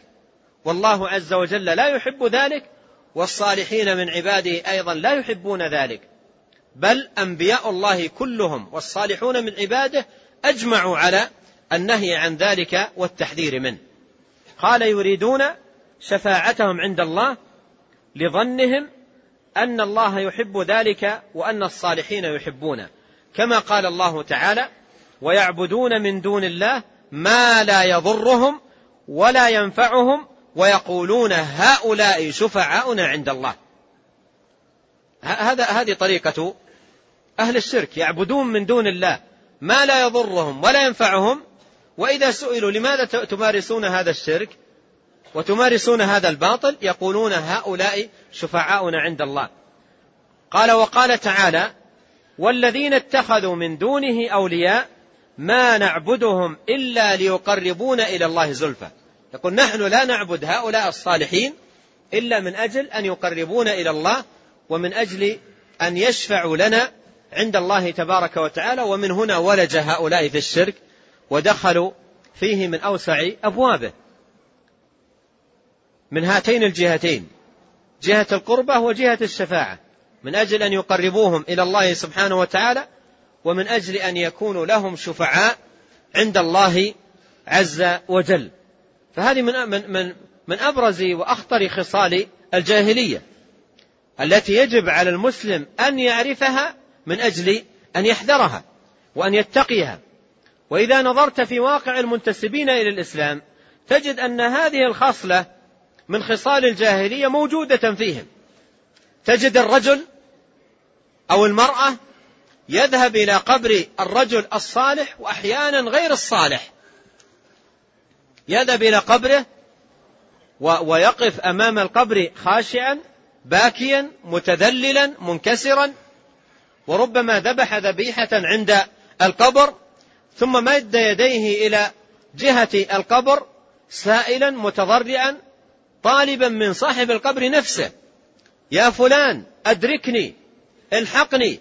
والله عز وجل لا يحب ذلك والصالحين من عباده أيضا لا يحبون ذلك. بل أنبياء الله كلهم والصالحون من عباده أجمعوا على النهي عن ذلك والتحذير منه. قال يريدون شفاعتهم عند الله لظنهم أن الله يحب ذلك وأن الصالحين يحبونه. كما قال الله تعالى ويعبدون من دون الله ما لا يضرهم ولا ينفعهم ويقولون هؤلاء شفعاؤنا عند الله. هذا هذه طريقة أهل الشرك يعبدون من دون الله ما لا يضرهم ولا ينفعهم وإذا سئلوا لماذا تمارسون هذا الشرك وتمارسون هذا الباطل يقولون هؤلاء شفعاؤنا عند الله. قال وقال تعالى والذين اتخذوا من دونه أولياء ما نعبدهم إلا ليقربونا إلى الله زلفى. يقول نحن لا نعبد هؤلاء الصالحين إلا من أجل أن يقربونا إلى الله ومن أجل أن يشفعوا لنا عند الله تبارك وتعالى ومن هنا ولج هؤلاء في الشرك ودخلوا فيه من أوسع أبوابه. من هاتين الجهتين. جهة القربة وجهة الشفاعة. من أجل أن يقربوهم إلى الله سبحانه وتعالى ومن أجل أن يكونوا لهم شفعاء عند الله عز وجل. فهذه من من من من أبرز وأخطر خصال الجاهلية التي يجب على المسلم أن يعرفها من أجل أن يحذرها وأن يتقيها. وإذا نظرت في واقع المنتسبين إلى الإسلام تجد أن هذه الخصلة من خصال الجاهلية موجودة فيهم. تجد الرجل أو المرأة يذهب إلى قبر الرجل الصالح وأحيانا غير الصالح. يذهب إلى قبره ويقف أمام القبر خاشعا باكيا متذللا منكسرا. وربما ذبح ذبيحة عند القبر ثم مد يديه إلى جهة القبر سائلا متضرعا. طالبا من صاحب القبر نفسه. يا فلان أدركني الحقني.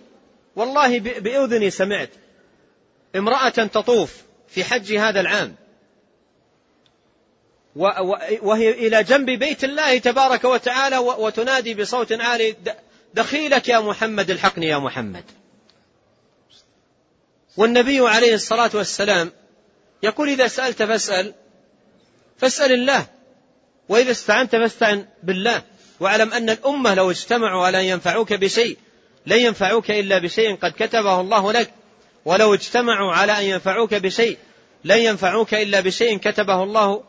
والله بأذني سمعت. امرأة تطوف في حج هذا العام. وهي إلى جنب بيت الله تبارك وتعالى وتنادي بصوت عالي دخيلك يا محمد الحقني يا محمد. والنبي عليه الصلاة والسلام يقول إذا سألت فاسأل فاسأل الله. وإذا استعنت فاستعن بالله واعلم أن الأمة لو اجتمعوا على أن ينفعوك بشيء لن ينفعوك إلا بشيء قد كتبه الله لك. ولو اجتمعوا على أن ينفعوك بشيء لن ينفعوك إلا بشيء كتبه الله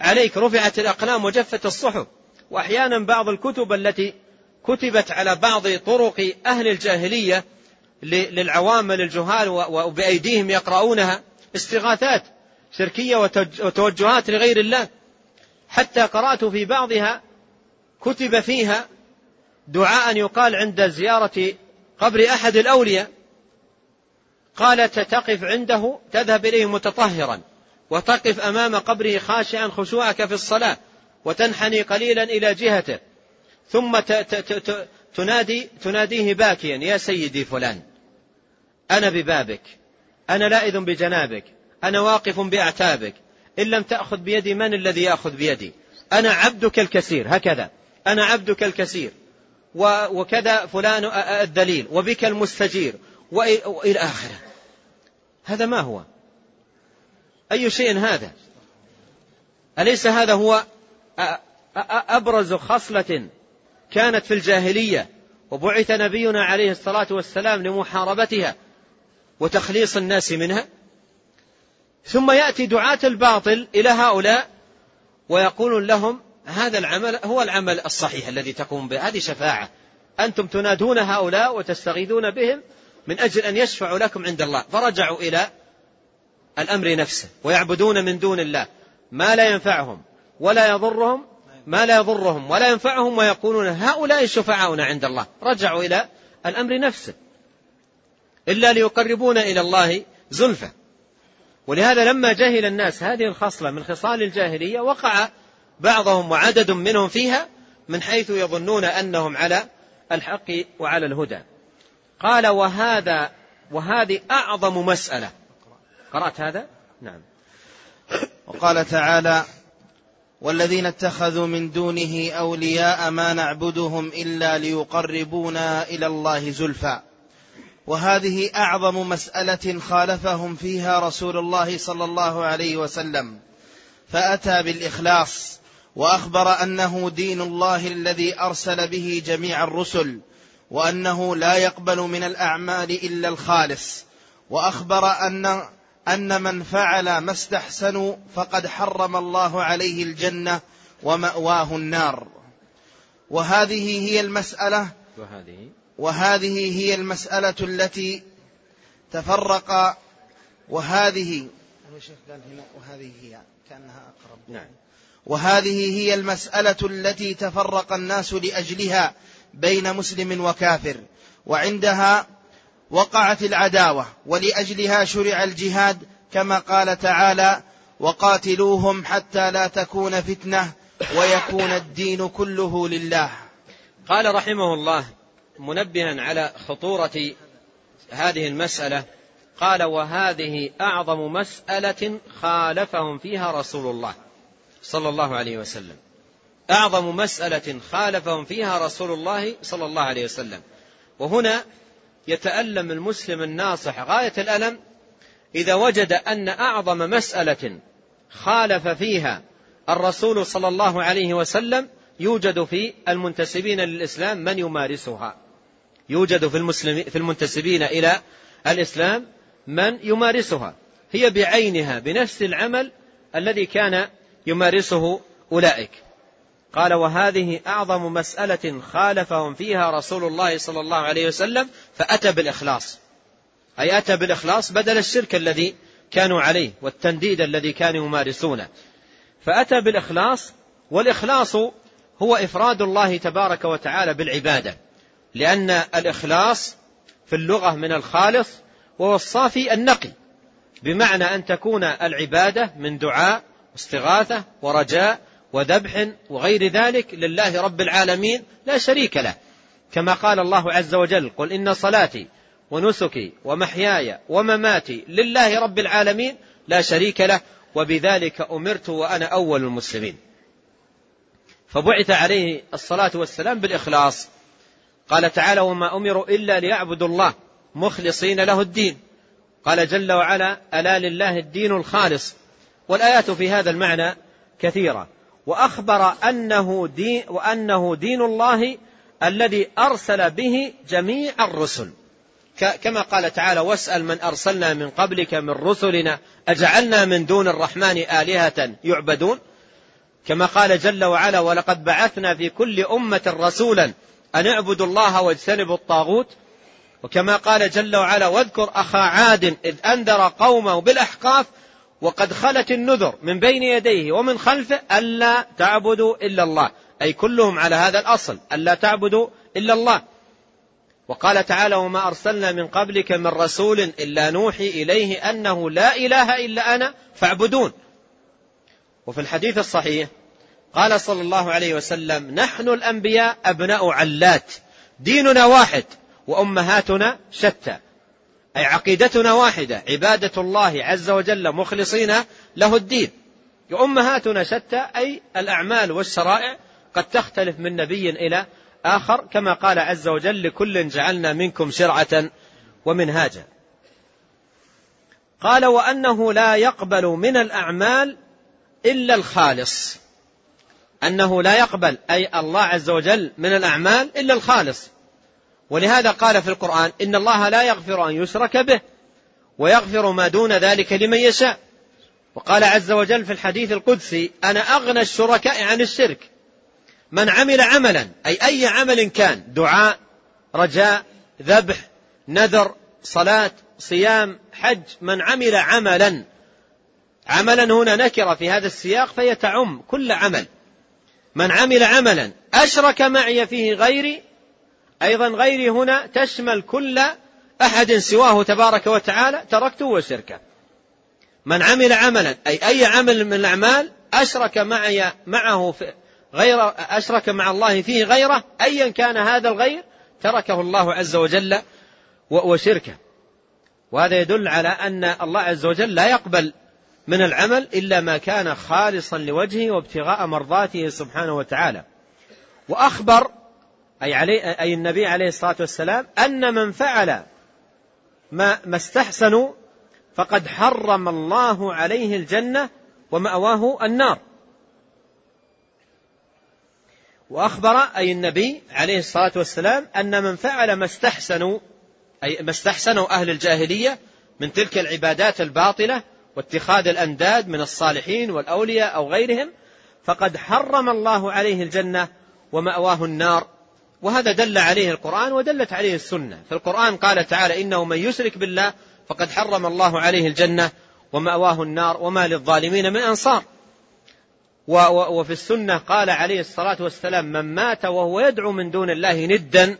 عليك. رفعت الأقلام وجفت الصحف. وأحيانا بعض الكتب التي كتبت على بعض طرق أهل الجاهلية للعوام للجهال وبأيديهم يقرؤونها استغاثات شركية وتوجهات لغير الله. حتى قرأت في بعضها كتب فيها دعاء يقال عند زيارة قبر أحد الأولياء قالت تقف عنده تذهب إليه متطهرا وتقف أمام قبره خاشعا خشوعك في الصلاة وتنحني قليلا إلى جهته ثم تنادي تناديه باكيا يا سيدي فلان أنا ببابك أنا لائذ بجنابك أنا واقف بأعتابك إن لم تأخذ بيدي من الذي يأخذ بيدي؟ أنا عبدك الكثير هكذا. أنا عبدك الكثير. وكذا فلان الذليل وبك المستجير. وإلى آخره. هذا ما هو؟ أي شيء هذا؟ أليس هذا هو أبرز خصلة كانت في الجاهلية؟ وبعث نبينا عليه الصلاة والسلام لمحاربتها وتخليص الناس منها؟ ثم يأتي دعاة الباطل إلى هؤلاء ويقول لهم هذا العمل هو العمل الصحيح الذي تقوم به هذه شفاعة. أنتم تنادون هؤلاء وتستغيثون بهم من أجل أن يشفعوا لكم عند الله. فرجعوا إلى الأمر نفسه ويعبدون من دون الله ما لا ينفعهم ولا يضرهم ما لا يضرهم ولا ينفعهم ويقولون هؤلاء شفعاؤنا عند الله. رجعوا إلى الأمر نفسه. إلا ليقربونا إلى الله زلفى. ولهذا لما جهل الناس هذه الخصلة من خصال الجاهلية وقع بعضهم وعدد منهم فيها من حيث يظنون أنهم على الحق وعلى الهدى. قال وهذا وهذه أعظم مسألة. قرأت هذا؟ نعم. وقال تعالى والذين اتخذوا من دونه أولياء ما نعبدهم إلا ليقربونا إلى الله زلفى. وهذه أعظم مسألة خالفهم فيها رسول الله صلى الله عليه وسلم فأتى بالإخلاص وأخبر أنه دين الله الذي أرسل به جميع الرسل وأنه لا يقبل من الأعمال إلا الخالص وأخبر أن أن من فعل ما استحسنوا فقد حرم الله عليه الجنة ومأواه النار. وهذه هي المسألة وهذه وهذه هي المسألة التي تفرق وهذه قال هنا وهذه هي كأنها أقرب. نعم. وهذه هي المسألة التي تفرق الناس لأجلها بين مسلم وكافر وعندها وقعت العداوة ولأجلها شرع الجهاد كما قال تعالى وقاتلوهم حتى لا تكون فتنة ويكون الدين كله لله قال رحمه الله منبها على خطورة هذه المسألة قال وهذه أعظم مسألة خالفهم فيها رسول الله صلى الله عليه وسلم. أعظم مسألة خالفهم فيها رسول الله صلى الله عليه وسلم. وهنا يتألم المسلم الناصح غاية الألم إذا وجد أن أعظم مسألة خالف فيها الرسول صلى الله عليه وسلم يوجد في المنتسبين للإسلام من يمارسها. يوجد في المسلم في المنتسبين إلى الإسلام من يمارسها. هي بعينها بنفس العمل الذي كان يمارسه أولئك. قال وهذه أعظم مسألة خالفهم فيها رسول الله صلى الله عليه وسلم فأتى بالإخلاص. أي أتى بالإخلاص بدل الشرك الذي كانوا عليه والتنديد الذي كانوا يمارسونه. فأتى بالإخلاص والإخلاص هو إفراد الله تبارك وتعالى بالعبادة. لأن الإخلاص في اللغة من الخالص وهو الصافي النقي بمعنى أن تكون العبادة من دعاء واستغاثة ورجاء وذبح وغير ذلك لله رب العالمين لا شريك له. كما قال الله عز وجل قل إن صلاتي ونسكي ومحياي ومماتي لله رب العالمين لا شريك له وبذلك أمرت وأنا أول المسلمين. فبعث عليه الصلاة والسلام بالإخلاص. قال تعالى وما أمروا إلا ليعبدوا الله مخلصين له الدين. قال جل وعلا ألا لله الدين الخالص. والآيات في هذا المعنى كثيرة. وأخبر أنه دين وأنه دين الله الذي أرسل به جميع الرسل. كما قال تعالى واسأل من أرسلنا من قبلك من رسلنا أجعلنا من دون الرحمن آلهة يعبدون. كما قال جل وعلا ولقد بعثنا في كل أمة رسولا أن اعبدوا الله واجتنبوا الطاغوت. وكما قال جل وعلا واذكر أخا عاد إذ أنذر قومه بالأحقاف وقد خلت النذر من بين يديه ومن خلفه ألا تعبدوا إلا الله. أي كلهم على هذا الأصل ألا تعبدوا إلا الله. وقال تعالى وما أرسلنا من قبلك من رسول إلا نوحي إليه أنه لا إله إلا أنا فاعبدون. وفي الحديث الصحيح قال صلى الله عليه وسلم نحن الأنبياء أبناء علات ديننا واحد وأمهاتنا شتى. أي عقيدتنا واحدة عبادة الله عز وجل مخلصين له الدين. وأمهاتنا شتى أي الأعمال والشرائع قد تختلف من نبي إلى آخر كما قال عز وجل لكل جعلنا منكم شرعة ومنهاجا. قال وأنه لا يقبل من الأعمال إلا الخالص. أنه لا يقبل أي الله عز وجل من الأعمال إلا الخالص. ولهذا قال في القرآن إن الله لا يغفر أن يشرك به ويغفر ما دون ذلك لمن يشاء. وقال عز وجل في الحديث القدسي أنا أغنى الشركاء عن الشرك. من عمل عملا أي أي عمل كان دعاء رجاء ذبح نذر صلاة صيام حج من عمل عملا عملا هنا نكرة في هذا السياق فهي تعم كل عمل. من عمل عملا أشرك معي فيه غيري أيضا غيري هنا تشمل كل أحد سواه تبارك وتعالى تركته وشركه. من عمل عملا أي أي عمل من الأعمال أشرك معي معه غير أشرك مع الله فيه غيره أيا كان هذا الغير تركه الله عز وجل وشركه. وهذا يدل على أن الله عز وجل لا يقبل من العمل إلا ما كان خالصا لوجهه وابتغاء مرضاته سبحانه وتعالى. وأخبر أي, علي أي النبي عليه الصلاة والسلام أن من فعل ما, ما استحسنوا فقد حرم الله عليه الجنة ومأواه النار. وأخبر أي النبي عليه الصلاة والسلام أن من فعل ما استحسنوا أي ما استحسنوا أهل الجاهلية من تلك العبادات الباطلة واتخاذ الأنداد من الصالحين والأولياء أو غيرهم فقد حرم الله عليه الجنة ومأواه النار. وهذا دل عليه القرآن ودلت عليه السنة. في القرآن قال تعالى إنه من يشرك بالله فقد حرم الله عليه الجنة ومأواه النار وما للظالمين من أنصار. وفي السنة قال عليه الصلاة والسلام من مات وهو يدعو من دون الله ندا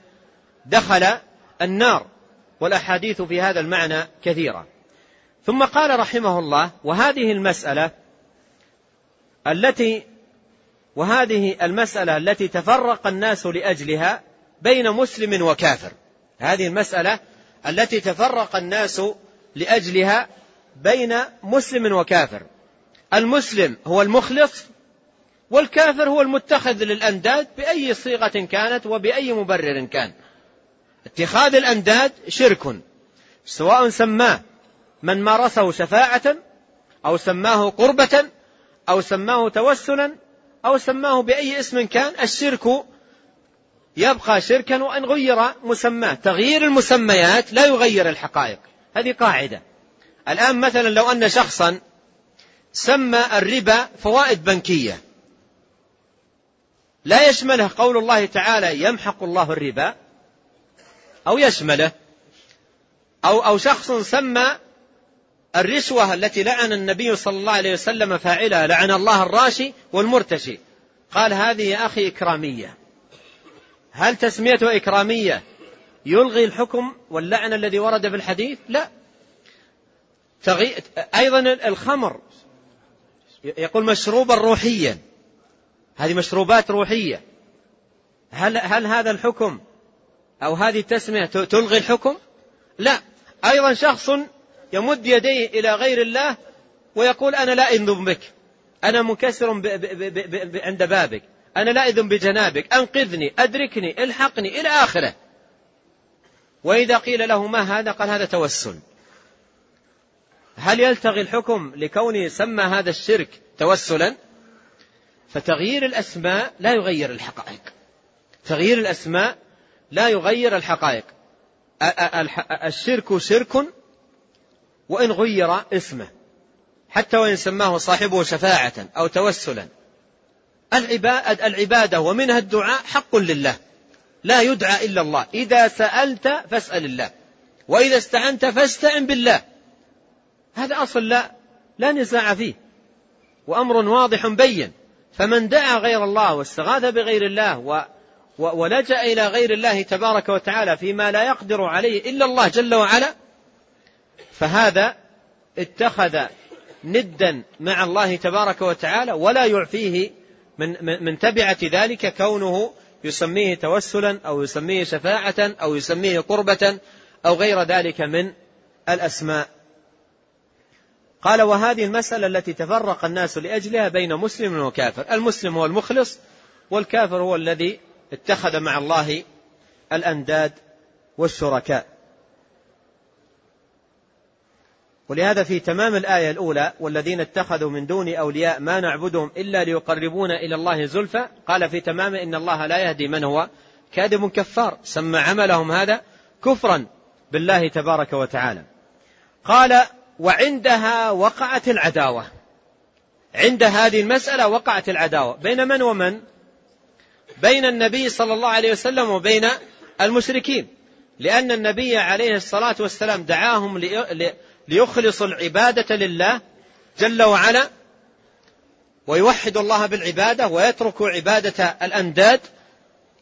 دخل النار. والأحاديث في هذا المعنى كثيرة. ثم قال رحمه الله وهذه المسألة التي وهذه المسألة التي تفرق الناس لأجلها بين مسلم وكافر. هذه المسألة التي تفرق الناس لأجلها بين مسلم وكافر. المسلم هو المخلص والكافر هو المتخذ للأنداد بأي صيغة كانت وبأي مبرر كان. اتخاذ الأنداد شرك سواء سماه من مارسه شفاعة أو سماه قربة أو سماه توسلا أو سماه بأي اسم كان الشرك يبقى شركا وإن غير مسماه تغيير المسميات لا يغير الحقائق. هذه قاعدة. الآن مثلا لو أن شخصا سمى الربا فوائد بنكية. لا يشمله قول الله تعالى يمحق الله الربا أو يشمله أو أو شخص سمى الرشوة التي لعن النبي صلى الله عليه وسلم فاعلها لعن الله الراشي والمرتشي. قال هذه يا أخي إكرامية. هل تسميته إكرامية؟ يلغي الحكم واللعن الذي ورد في الحديث؟ لا. تغي... أيضا الخمر. يقول مشروبا روحيا. هذه مشروبات روحية. هل, هل هذا الحكم أو هذه التسمية تلغي الحكم؟ لا. أيضا شخص يمد يديه إلى غير الله ويقول أنا لا أذن بك أنا منكسر ب ب ب عند بابك. أنا لا أذن بجنابك. أنقذني أدركني إلحقني إلى آخره. وإذا قيل له ما هذا؟ قال هذا توسل. هل يلتغي الحكم لكونه سمى هذا الشرك توسلا؟ فتغيير الأسماء لا يغير الحقائق. تغيير الأسماء لا يغير الحقائق. الشرك شرك وإن غير اسمه حتى وإن سماه صاحبه شفاعة أو توسلا. العبادة ومنها الدعاء حق لله لا يدعى إلا الله. إذا سألت فاسأل الله وإذا استعنت فاستعن بالله. هذا أصل لا لا نزاع فيه وأمر واضح بين. فمن دعا غير الله واستغاث بغير الله و ولجأ إلى غير الله تبارك وتعالى فيما لا يقدر عليه إلا الله جل وعلا فهذا اتخذ ندا مع الله تبارك وتعالى ولا يعفيه من من تبعة ذلك كونه يسميه توسلا أو يسميه شفاعة أو يسميه قربة أو غير ذلك من الأسماء. قال وهذه المسألة التي تفرق الناس لأجلها بين مسلم وكافر. المسلم هو المخلص والكافر هو الذي اتخذ مع الله الأنداد والشركاء. ولهذا في تمام الآية الأولى والذين اتخذوا من دون أولياء ما نعبدهم إلا ليقربونا إلى الله زلفى قال في تمام إن الله لا يهدي من هو كاذب كفار سمى عملهم هذا كفرا بالله تبارك وتعالى. قال وعندها وقعت العداوة. عند هذه المسألة وقعت العداوة. بين من ومن؟ بين النبي صلى الله عليه وسلم وبين المشركين. لأن النبي عليه الصلاة والسلام دعاهم ليخلصوا العبادة لله جل وعلا ويوحدوا الله بالعبادة ويتركوا عبادة الأنداد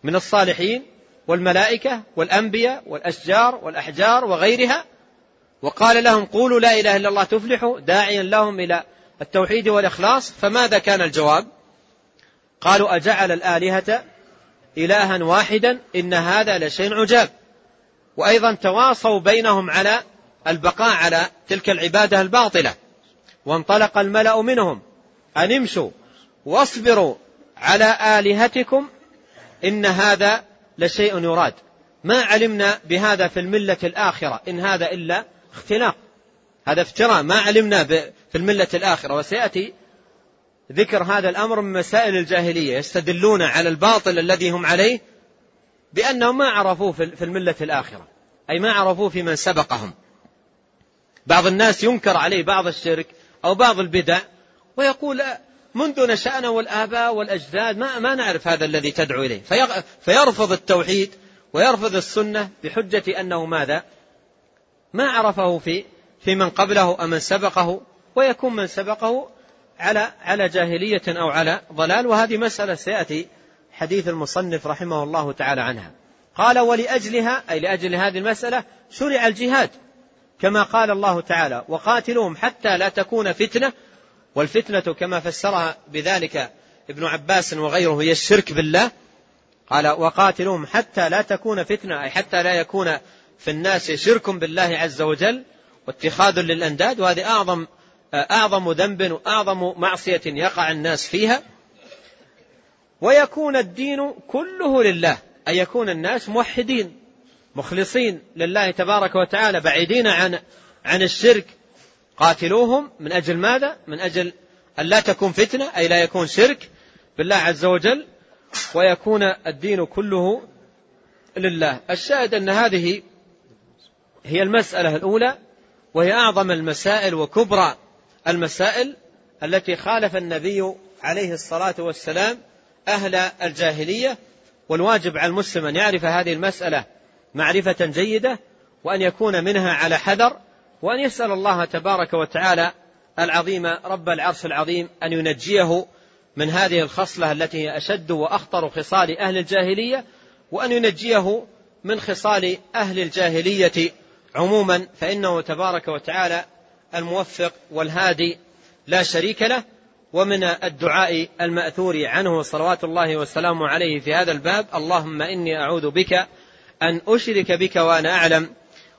من الصالحين والملائكة والأنبياء والأشجار والأحجار وغيرها. وقال لهم قولوا لا إله إلا الله تفلحوا داعيا لهم إلى التوحيد والإخلاص. فماذا كان الجواب؟ قالوا أجعل الآلهة إلها واحدا إن هذا لشيء عجاب. وأيضا تواصوا بينهم على البقاء على تلك العبادة الباطلة. وانطلق الملأ منهم أن امشوا واصبروا على آلهتكم إن هذا لشيء يراد. ما علمنا بهذا في الملة الآخرة إن هذا إلا اختلاق. هذا افتراء. ما علمنا في الملة الآخرة. وسيأتي ذكر هذا الأمر من مسائل الجاهلية. يستدلون على الباطل الذي هم عليه بأنهم ما عرفوه في الملة الآخرة. أي ما عرفوه في من سبقهم. بعض الناس ينكر عليه بعض الشرك أو بعض البدع ويقول منذ نشأنا والآباء والأجداد ما, ما نعرف هذا الذي تدعو إليه. فيرفض التوحيد ويرفض السنة بحجة أنه ماذا؟ ما عرفه في في من قبله أو من سبقه ويكون من سبقه على على جاهلية أو على ضلال. وهذه مسألة سيأتي حديث المصنف رحمه الله تعالى عنها. قال ولأجلها أي لأجل هذه المسألة شرع الجهاد. كما قال الله تعالى وقاتلوهم حتى لا تكون فتنة والفتنة كما فسرها بذلك ابن عباس وغيره هي الشرك بالله قال وقاتلوهم حتى لا تكون فتنة أي حتى لا يكون في الناس شرك بالله عز وجل واتخاذ للأنداد وهذه أعظم أعظم ذنب وأعظم معصية يقع الناس فيها. ويكون الدين كله لله أن يكون الناس موحدين. مخلصين لله تبارك وتعالى بعيدين عن عن الشرك. قاتلوهم من أجل ماذا؟ من أجل أن لا تكون فتنة أي لا يكون شرك بالله عز وجل ويكون الدين كله لله. الشاهد أن هذه هي المسألة الأولى وهي أعظم المسائل وكبرى المسائل التي خالف النبي عليه الصلاة والسلام أهل الجاهلية والواجب على المسلم أن يعرف هذه المسألة. معرفة جيدة وأن يكون منها على حذر وأن يسأل الله تبارك وتعالى العظيم رب العرش العظيم أن ينجيه من هذه الخصلة التي هي أشد وأخطر خصال أهل الجاهلية وأن ينجيه من خصال أهل الجاهلية عموما. فإنه تبارك وتعالى الموفق والهادي لا شريك له ومن الدعاء المأثور عنه صلوات الله وسلامه عليه في هذا الباب اللهم إني أعوذ بك أن أشرك بك وأنا أعلم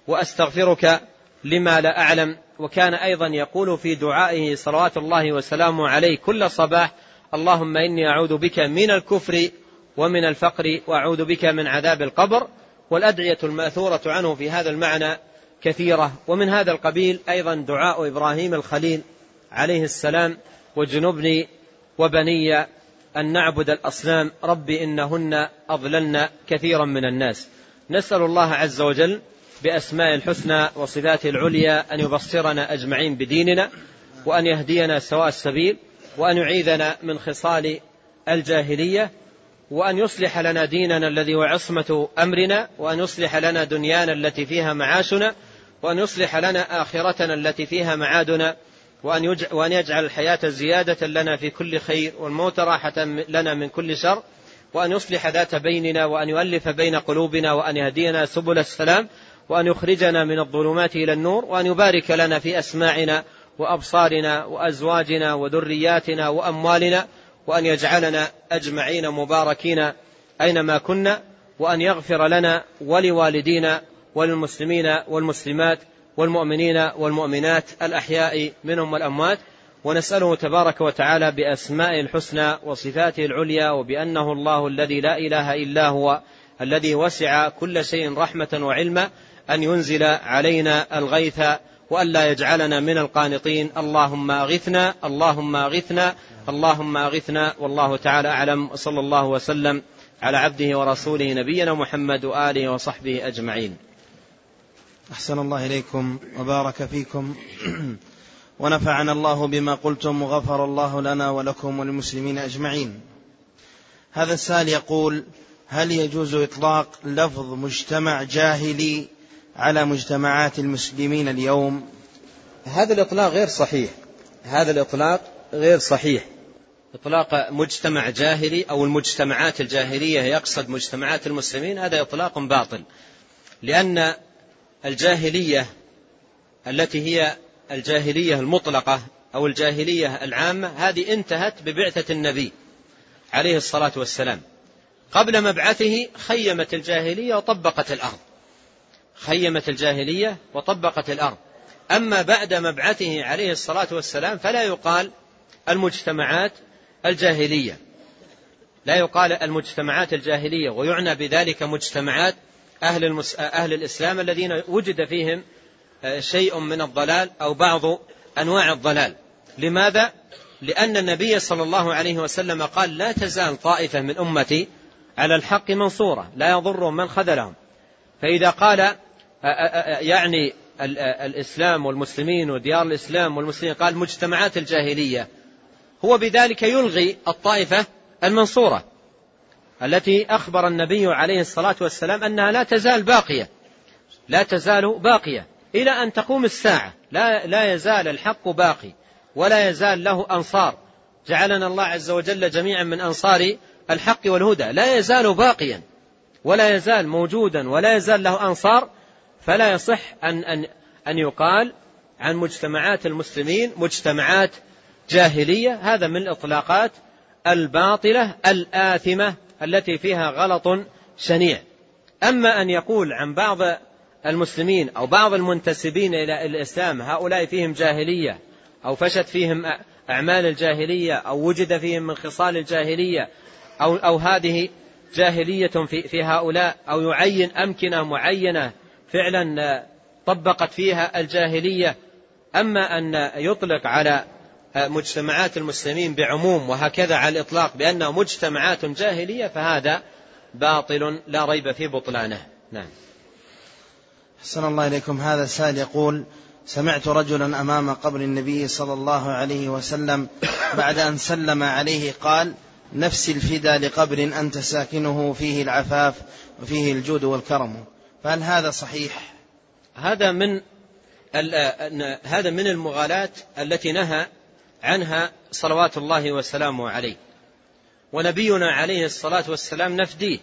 وأستغفرك لما لا أعلم. وكان أيضا يقول في دعائه صلوات الله وسلامه عليه كل صباح اللهم إني أعوذ بك من الكفر ومن الفقر وأعوذ بك من عذاب القبر. والأدعية المأثورة عنه في هذا المعنى كثيرة. ومن هذا القبيل أيضا دعاء إبراهيم الخليل عليه السلام وجنبني وبني أن نعبد الأصنام. رب إنهن أضللن كثيرا من الناس. نسأل الله عز وجل بأسماء الحسنى وصفاته العليا أن يبصرنا أجمعين بديننا وأن يهدينا سواء السبيل وأن يعيذنا من خصال الجاهلية وأن يصلح لنا ديننا الذي هو عصمة أمرنا وأن يصلح لنا دنيانا التي فيها معاشنا وأن يصلح لنا آخرتنا التي فيها معادنا وأن, وأن يجعل الحياة زيادة لنا في كل خير والموت راحة لنا من كل شر وأن يصلح ذات بيننا وأن يؤلف بين قلوبنا وأن يهدينا سبل السلام وأن يخرجنا من الظلمات إلى النور وأن يبارك لنا في أسماعنا وأبصارنا وأزواجنا وذرياتنا وأموالنا وأن يجعلنا أجمعين مباركين أينما كنا وأن يغفر لنا ولوالدينا وللمسلمين والمسلمات والمؤمنين والمؤمنات الأحياء منهم والأموات ونسأله تبارك وتعالى بأسماء الحسنى وصفاته العليا وبأنه الله الذي لا إله إلا هو الذي وسع كل شيء رحمة وعلما أن ينزل علينا الغيث وألا يجعلنا من القانطين. اللهم أغثنا اللهم أغثنا اللهم أغثنا. والله تعالى أعلم. وصلى الله وسلم على عبده ورسوله نبينا محمد وآله وصحبه أجمعين. أحسن الله إليكم وبارك فيكم. ونفعنا الله بما قلتم وغفر الله لنا ولكم وللمسلمين أجمعين. هذا السائل يقول هل يجوز إطلاق لفظ مجتمع جاهلي على مجتمعات المسلمين اليوم؟ هذا الإطلاق غير صحيح. هذا الإطلاق غير صحيح. إطلاق مجتمع جاهلي أو المجتمعات الجاهلية يقصد مجتمعات المسلمين هذا إطلاق باطل. لأن الجاهلية التي هي الجاهلية المطلقة أو الجاهلية العامة هذه انتهت ببعثة النبي عليه الصلاة والسلام. قبل مبعثه خيمت الجاهلية وطبقت الأرض. خيمت الجاهلية وطبقت الأرض. أما بعد مبعثه عليه الصلاة والسلام فلا يقال المجتمعات الجاهلية. لا يقال المجتمعات الجاهلية ويعنى بذلك مجتمعات أهل, المس... أهل الإسلام الذين وجد فيهم شيء من الضلال أو بعض أنواع الضلال. لماذا؟ لأن النبي صلى الله عليه وسلم قال لا تزال طائفة من أمتي على الحق منصورة لا يضرهم من خذلهم. فإذا قال آه، آه، يعني الإسلام والمسلمين وديار الإسلام والمسلمين قال مجتمعات الجاهلية هو بذلك يلغي الطائفة المنصورة التي أخبر النبي عليه الصلاة والسلام أنها لا تزال باقية لا تزال باقية. إلى أن تقوم الساعة. لا, لا يزال الحق باقي ولا يزال له أنصار. جعلنا الله عز وجل جميعا من أنصار الحق والهدى. لا يزال باقيا ولا يزال موجودا ولا يزال له أنصار. فلا يصح أن, أن, أن يقال عن مجتمعات المسلمين مجتمعات جاهلية. هذا من الإطلاقات الباطلة الآثمة التي فيها غلط شنيع. أما أن يقول عن بعض المسلمين أو بعض المنتسبين إلى الإسلام هؤلاء فيهم جاهلية أو فشت فيهم أعمال الجاهلية أو وجد فيهم من خصال الجاهلية أو, أو هذه جاهلية في, في هؤلاء أو يعين أمكنة معينة فعلا طبقت فيها الجاهلية. أما أن يطلق على مجتمعات المسلمين بعموم وهكذا على الإطلاق بأنها مجتمعات جاهلية فهذا باطل لا ريب في بطلانه. نعم. حسن الله إليكم. هذا السائل يقول سمعت رجلا أمام قبر النبي صلى الله عليه وسلم بعد أن سلم عليه قال نفسي الفدا لقبر أنت ساكنه فيه العفاف وفيه الجود والكرم. فهل هذا صحيح؟ هذا من هذا من المغالاة التي نهى عنها صلوات الله وسلامه عليه. ونبينا عليه الصلاة والسلام نفديه.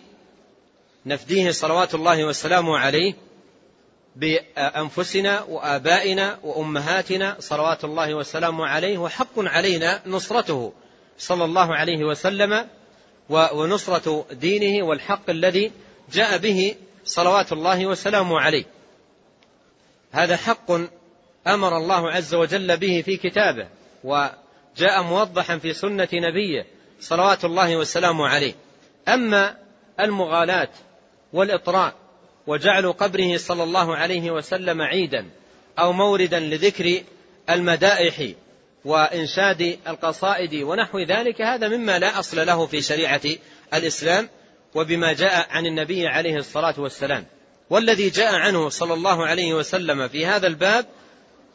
نفديه صلوات الله وسلامه عليه. بأنفسنا وآبائنا وأمهاتنا صلوات الله وسلامه عليه وحق علينا نصرته صلى الله عليه وسلم ونصرة دينه والحق الذي جاء به صلوات الله وسلامه عليه. هذا حق أمر الله عز وجل به في كتابه وجاء موضحا في سنة نبيه صلوات الله وسلامه عليه. أما المغالاة والإطراء وجعل قبره صلى الله عليه وسلم عيدا أو موردا لذكر المدائح وإنشاد القصائد ونحو ذلك. هذا مما لا أصل له في شريعة الإسلام وبما جاء عن النبي عليه الصلاة والسلام. والذي جاء عنه صلى الله عليه وسلم في هذا الباب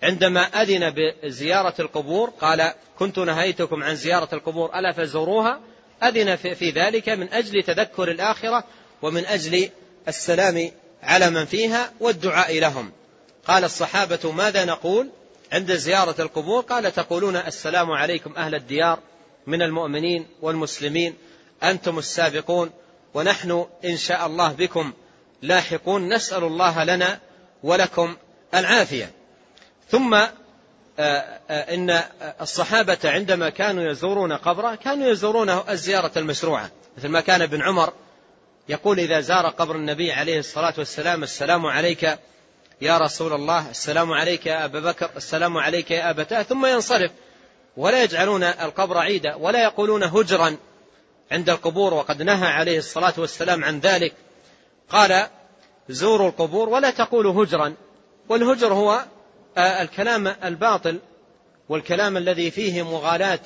عندما أذن بزيارة القبور قال كنت نهيتكم عن زيارة القبور ألا فزوروها؟ أذن في ذلك من أجل تذكر الآخرة ومن أجل السلام على من فيها والدعاء لهم. قال الصحابة ماذا نقول؟ عند زيارة القبور قال تقولون السلام عليكم أهل الديار من المؤمنين والمسلمين. أنتم السابقون ونحن إن شاء الله بكم لاحقون. نسأل الله لنا ولكم العافية. ثم آه، آه، إن الصحابة عندما كانوا يزورون قبره كانوا يزورونه الزيارة المشروعة مثل ما كان ابن عمر يقول إذا زار قبر النبي عليه الصلاة والسلام السلام عليك يا رسول الله السلام عليك يا أبا بكر السلام عليك يا أبتاه ثم ينصرف. ولا يجعلون القبر عيدا ولا يقولون هجرا عند القبور وقد نهى عليه الصلاة والسلام عن ذلك. قال زوروا القبور ولا تقولوا هجرا. والهجر هو الكلام الباطل والكلام الذي فيه مغالاة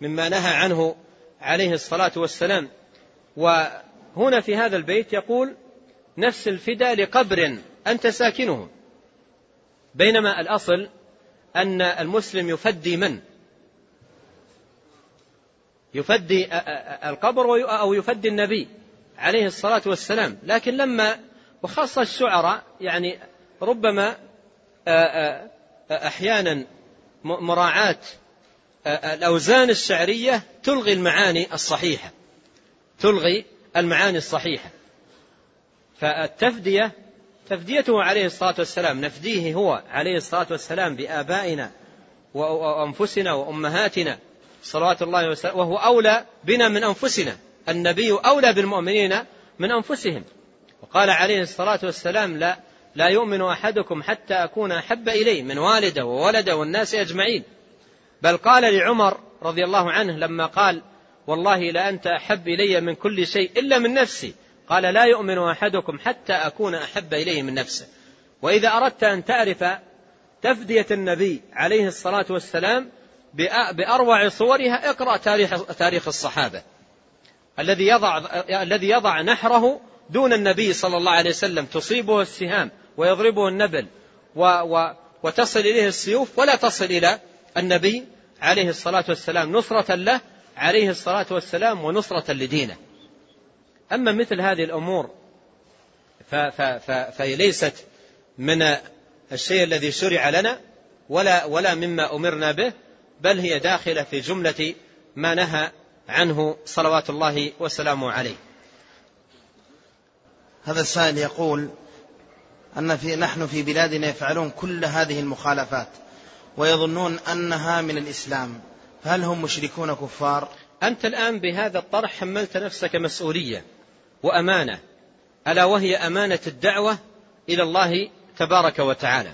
مما نهى عنه عليه الصلاة والسلام. وهنا في هذا البيت يقول نفس الفداء لقبر أنت ساكنه. بينما الأصل أن المسلم يفدي من؟ يفدي القبر أو يفدي النبي عليه الصلاة والسلام. لكن لما وخاصة الشعراء يعني ربما أحيانا مراعاة الأوزان الشعرية تلغي المعاني الصحيحة. تلغي المعاني الصحيحة. فالتفدية تفديته عليه الصلاة والسلام نفديه هو عليه الصلاة والسلام بآبائنا وأنفسنا وأمهاتنا صلوات الله وسلامه وهو أولى بنا من أنفسنا النبي أولى بالمؤمنين من أنفسهم. وقال عليه الصلاة والسلام لا لا يؤمن أحدكم حتى أكون أحب إليه من والده وولده والناس أجمعين. بل قال لعمر رضي الله عنه لما قال والله لأنت أحب إلي من كل شيء إلا من نفسي. قال لا يؤمن أحدكم حتى أكون أحب إليه من نفسه. وإذا أردت أن تعرف تفدية النبي عليه الصلاة والسلام بأروع صورها اقرأ تاريخ, تاريخ الصحابة. الذي يضع الذي يضع نحره دون النبي صلى الله عليه وسلم. تصيبه السهام ويضربه النبل و و وتصل إليه السيوف ولا تصل إلى النبي عليه الصلاة والسلام. نصرة له عليه الصلاة والسلام ونصرة لدينه. أما مثل هذه الأمور فهي ليست من الشيء الذي شرع لنا ولا ولا مما أمرنا به بل هي داخلة في جملة ما نهى عنه صلوات الله وسلامه عليه. هذا السائل يقول أن في نحن في بلادنا يفعلون كل هذه المخالفات ويظنون أنها من الإسلام. فهل هم مشركون كفار؟ أنت الآن بهذا الطرح حملت نفسك مسؤولية وأمانة ألا وهي أمانة الدعوة إلى الله تبارك وتعالى.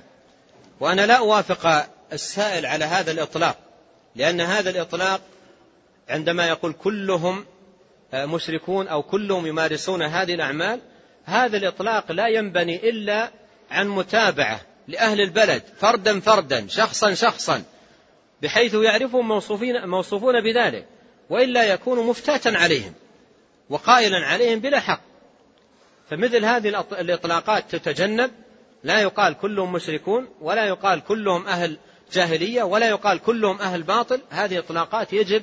وأنا لا أوافق السائل على هذا الإطلاق لأن هذا الإطلاق عندما يقول كلهم مشركون أو كلهم يمارسون هذه الأعمال هذا الإطلاق لا ينبني إلا عن متابعة لأهل البلد فردا فردا شخصا شخصا. بحيث يعرفهم موصوفين موصوفون بذلك وإلا يكون مفتاتا عليهم وقائلا عليهم بلا حق. فمثل هذه الإطلاقات تتجنب لا يقال كلهم مشركون ولا يقال كلهم أهل جاهلية ولا يقال كلهم أهل باطل. هذه إطلاقات يجب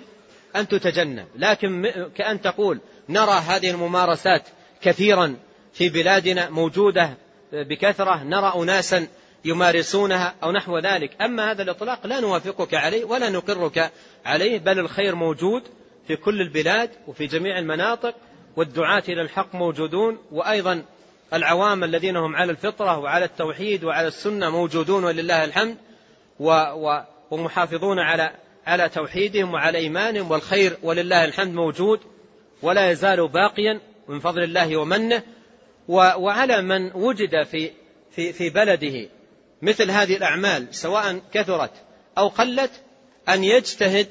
أن تتجنب. لكن كأن تقول نرى هذه الممارسات كثيرا في بلادنا موجودة بكثرة نرى أناسا يمارسونها أو نحو ذلك. أما هذا الإطلاق لا نوافقك عليه ولا نقرك عليه بل الخير موجود في كل البلاد وفي جميع المناطق والدعاة إلى الحق موجودون وأيضا العوام الذين هم على الفطرة وعلى التوحيد وعلى السنة موجودون ولله الحمد و ومحافظون على على توحيدهم وعلى إيمانهم والخير ولله الحمد موجود ولا يزال باقيا من فضل الله ومنه وعلى من وجد في في في بلده. مثل هذه الأعمال سواء كثرت أو قلت أن يجتهد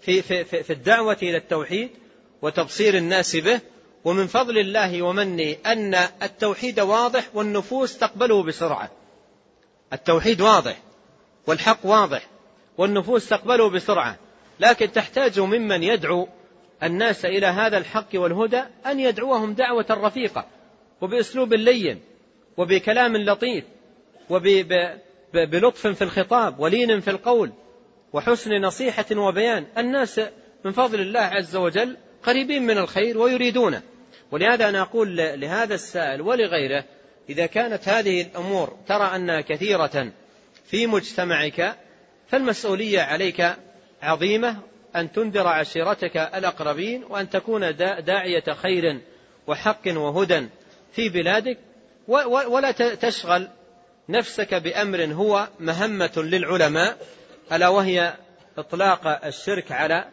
في في في الدعوة إلى التوحيد وتبصير الناس به. ومن فضل الله ومنه أن التوحيد واضح والنفوس تقبله بسرعة. التوحيد واضح والحق واضح والنفوس تقبله بسرعة. لكن تحتاج ممن يدعو الناس إلى هذا الحق والهدى أن يدعوهم دعوة رفيقة وبأسلوب لين وبكلام لطيف. وبلطف في الخطاب ولين في القول وحسن نصيحة وبيان. الناس من فضل الله عز وجل قريبين من الخير ويريدونه. ولهذا أنا أقول لهذا السائل ولغيره إذا كانت هذه الأمور ترى أنها كثيرة في مجتمعك فالمسؤولية عليك عظيمة أن تنذر عشيرتك الأقربين وأن تكون داعية خير وحق وهدى في بلادك ولا تشغل نفسك بأمر هو مهمة للعلماء ألا وهي إطلاق الشرك على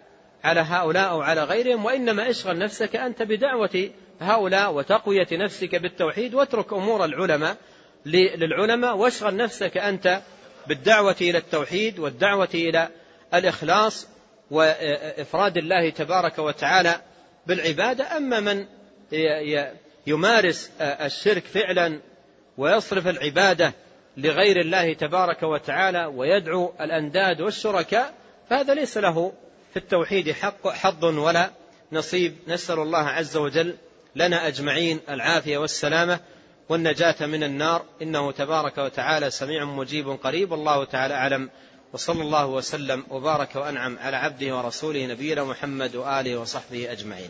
على هؤلاء أو على غيرهم وإنما اشغل نفسك أنت بدعوة هؤلاء وتقوية نفسك بالتوحيد واترك أمور العلماء للعلماء واشغل نفسك أنت بالدعوة إلى التوحيد والدعوة إلى الإخلاص وإفراد الله تبارك وتعالى بالعبادة. أما من يمارس الشرك فعلا ويصرف العبادة لغير الله تبارك وتعالى ويدعو الأنداد والشركاء فهذا ليس له في التوحيد حق حظ ولا نصيب. نسأل الله عز وجل لنا أجمعين العافية والسلامة والنجاة من النار. إنه تبارك وتعالى سميع مجيب قريب. الله تعالى أعلم. وصلى الله وسلم وبارك وأنعم على عبده ورسوله نبينا محمد وآله وصحبه أجمعين.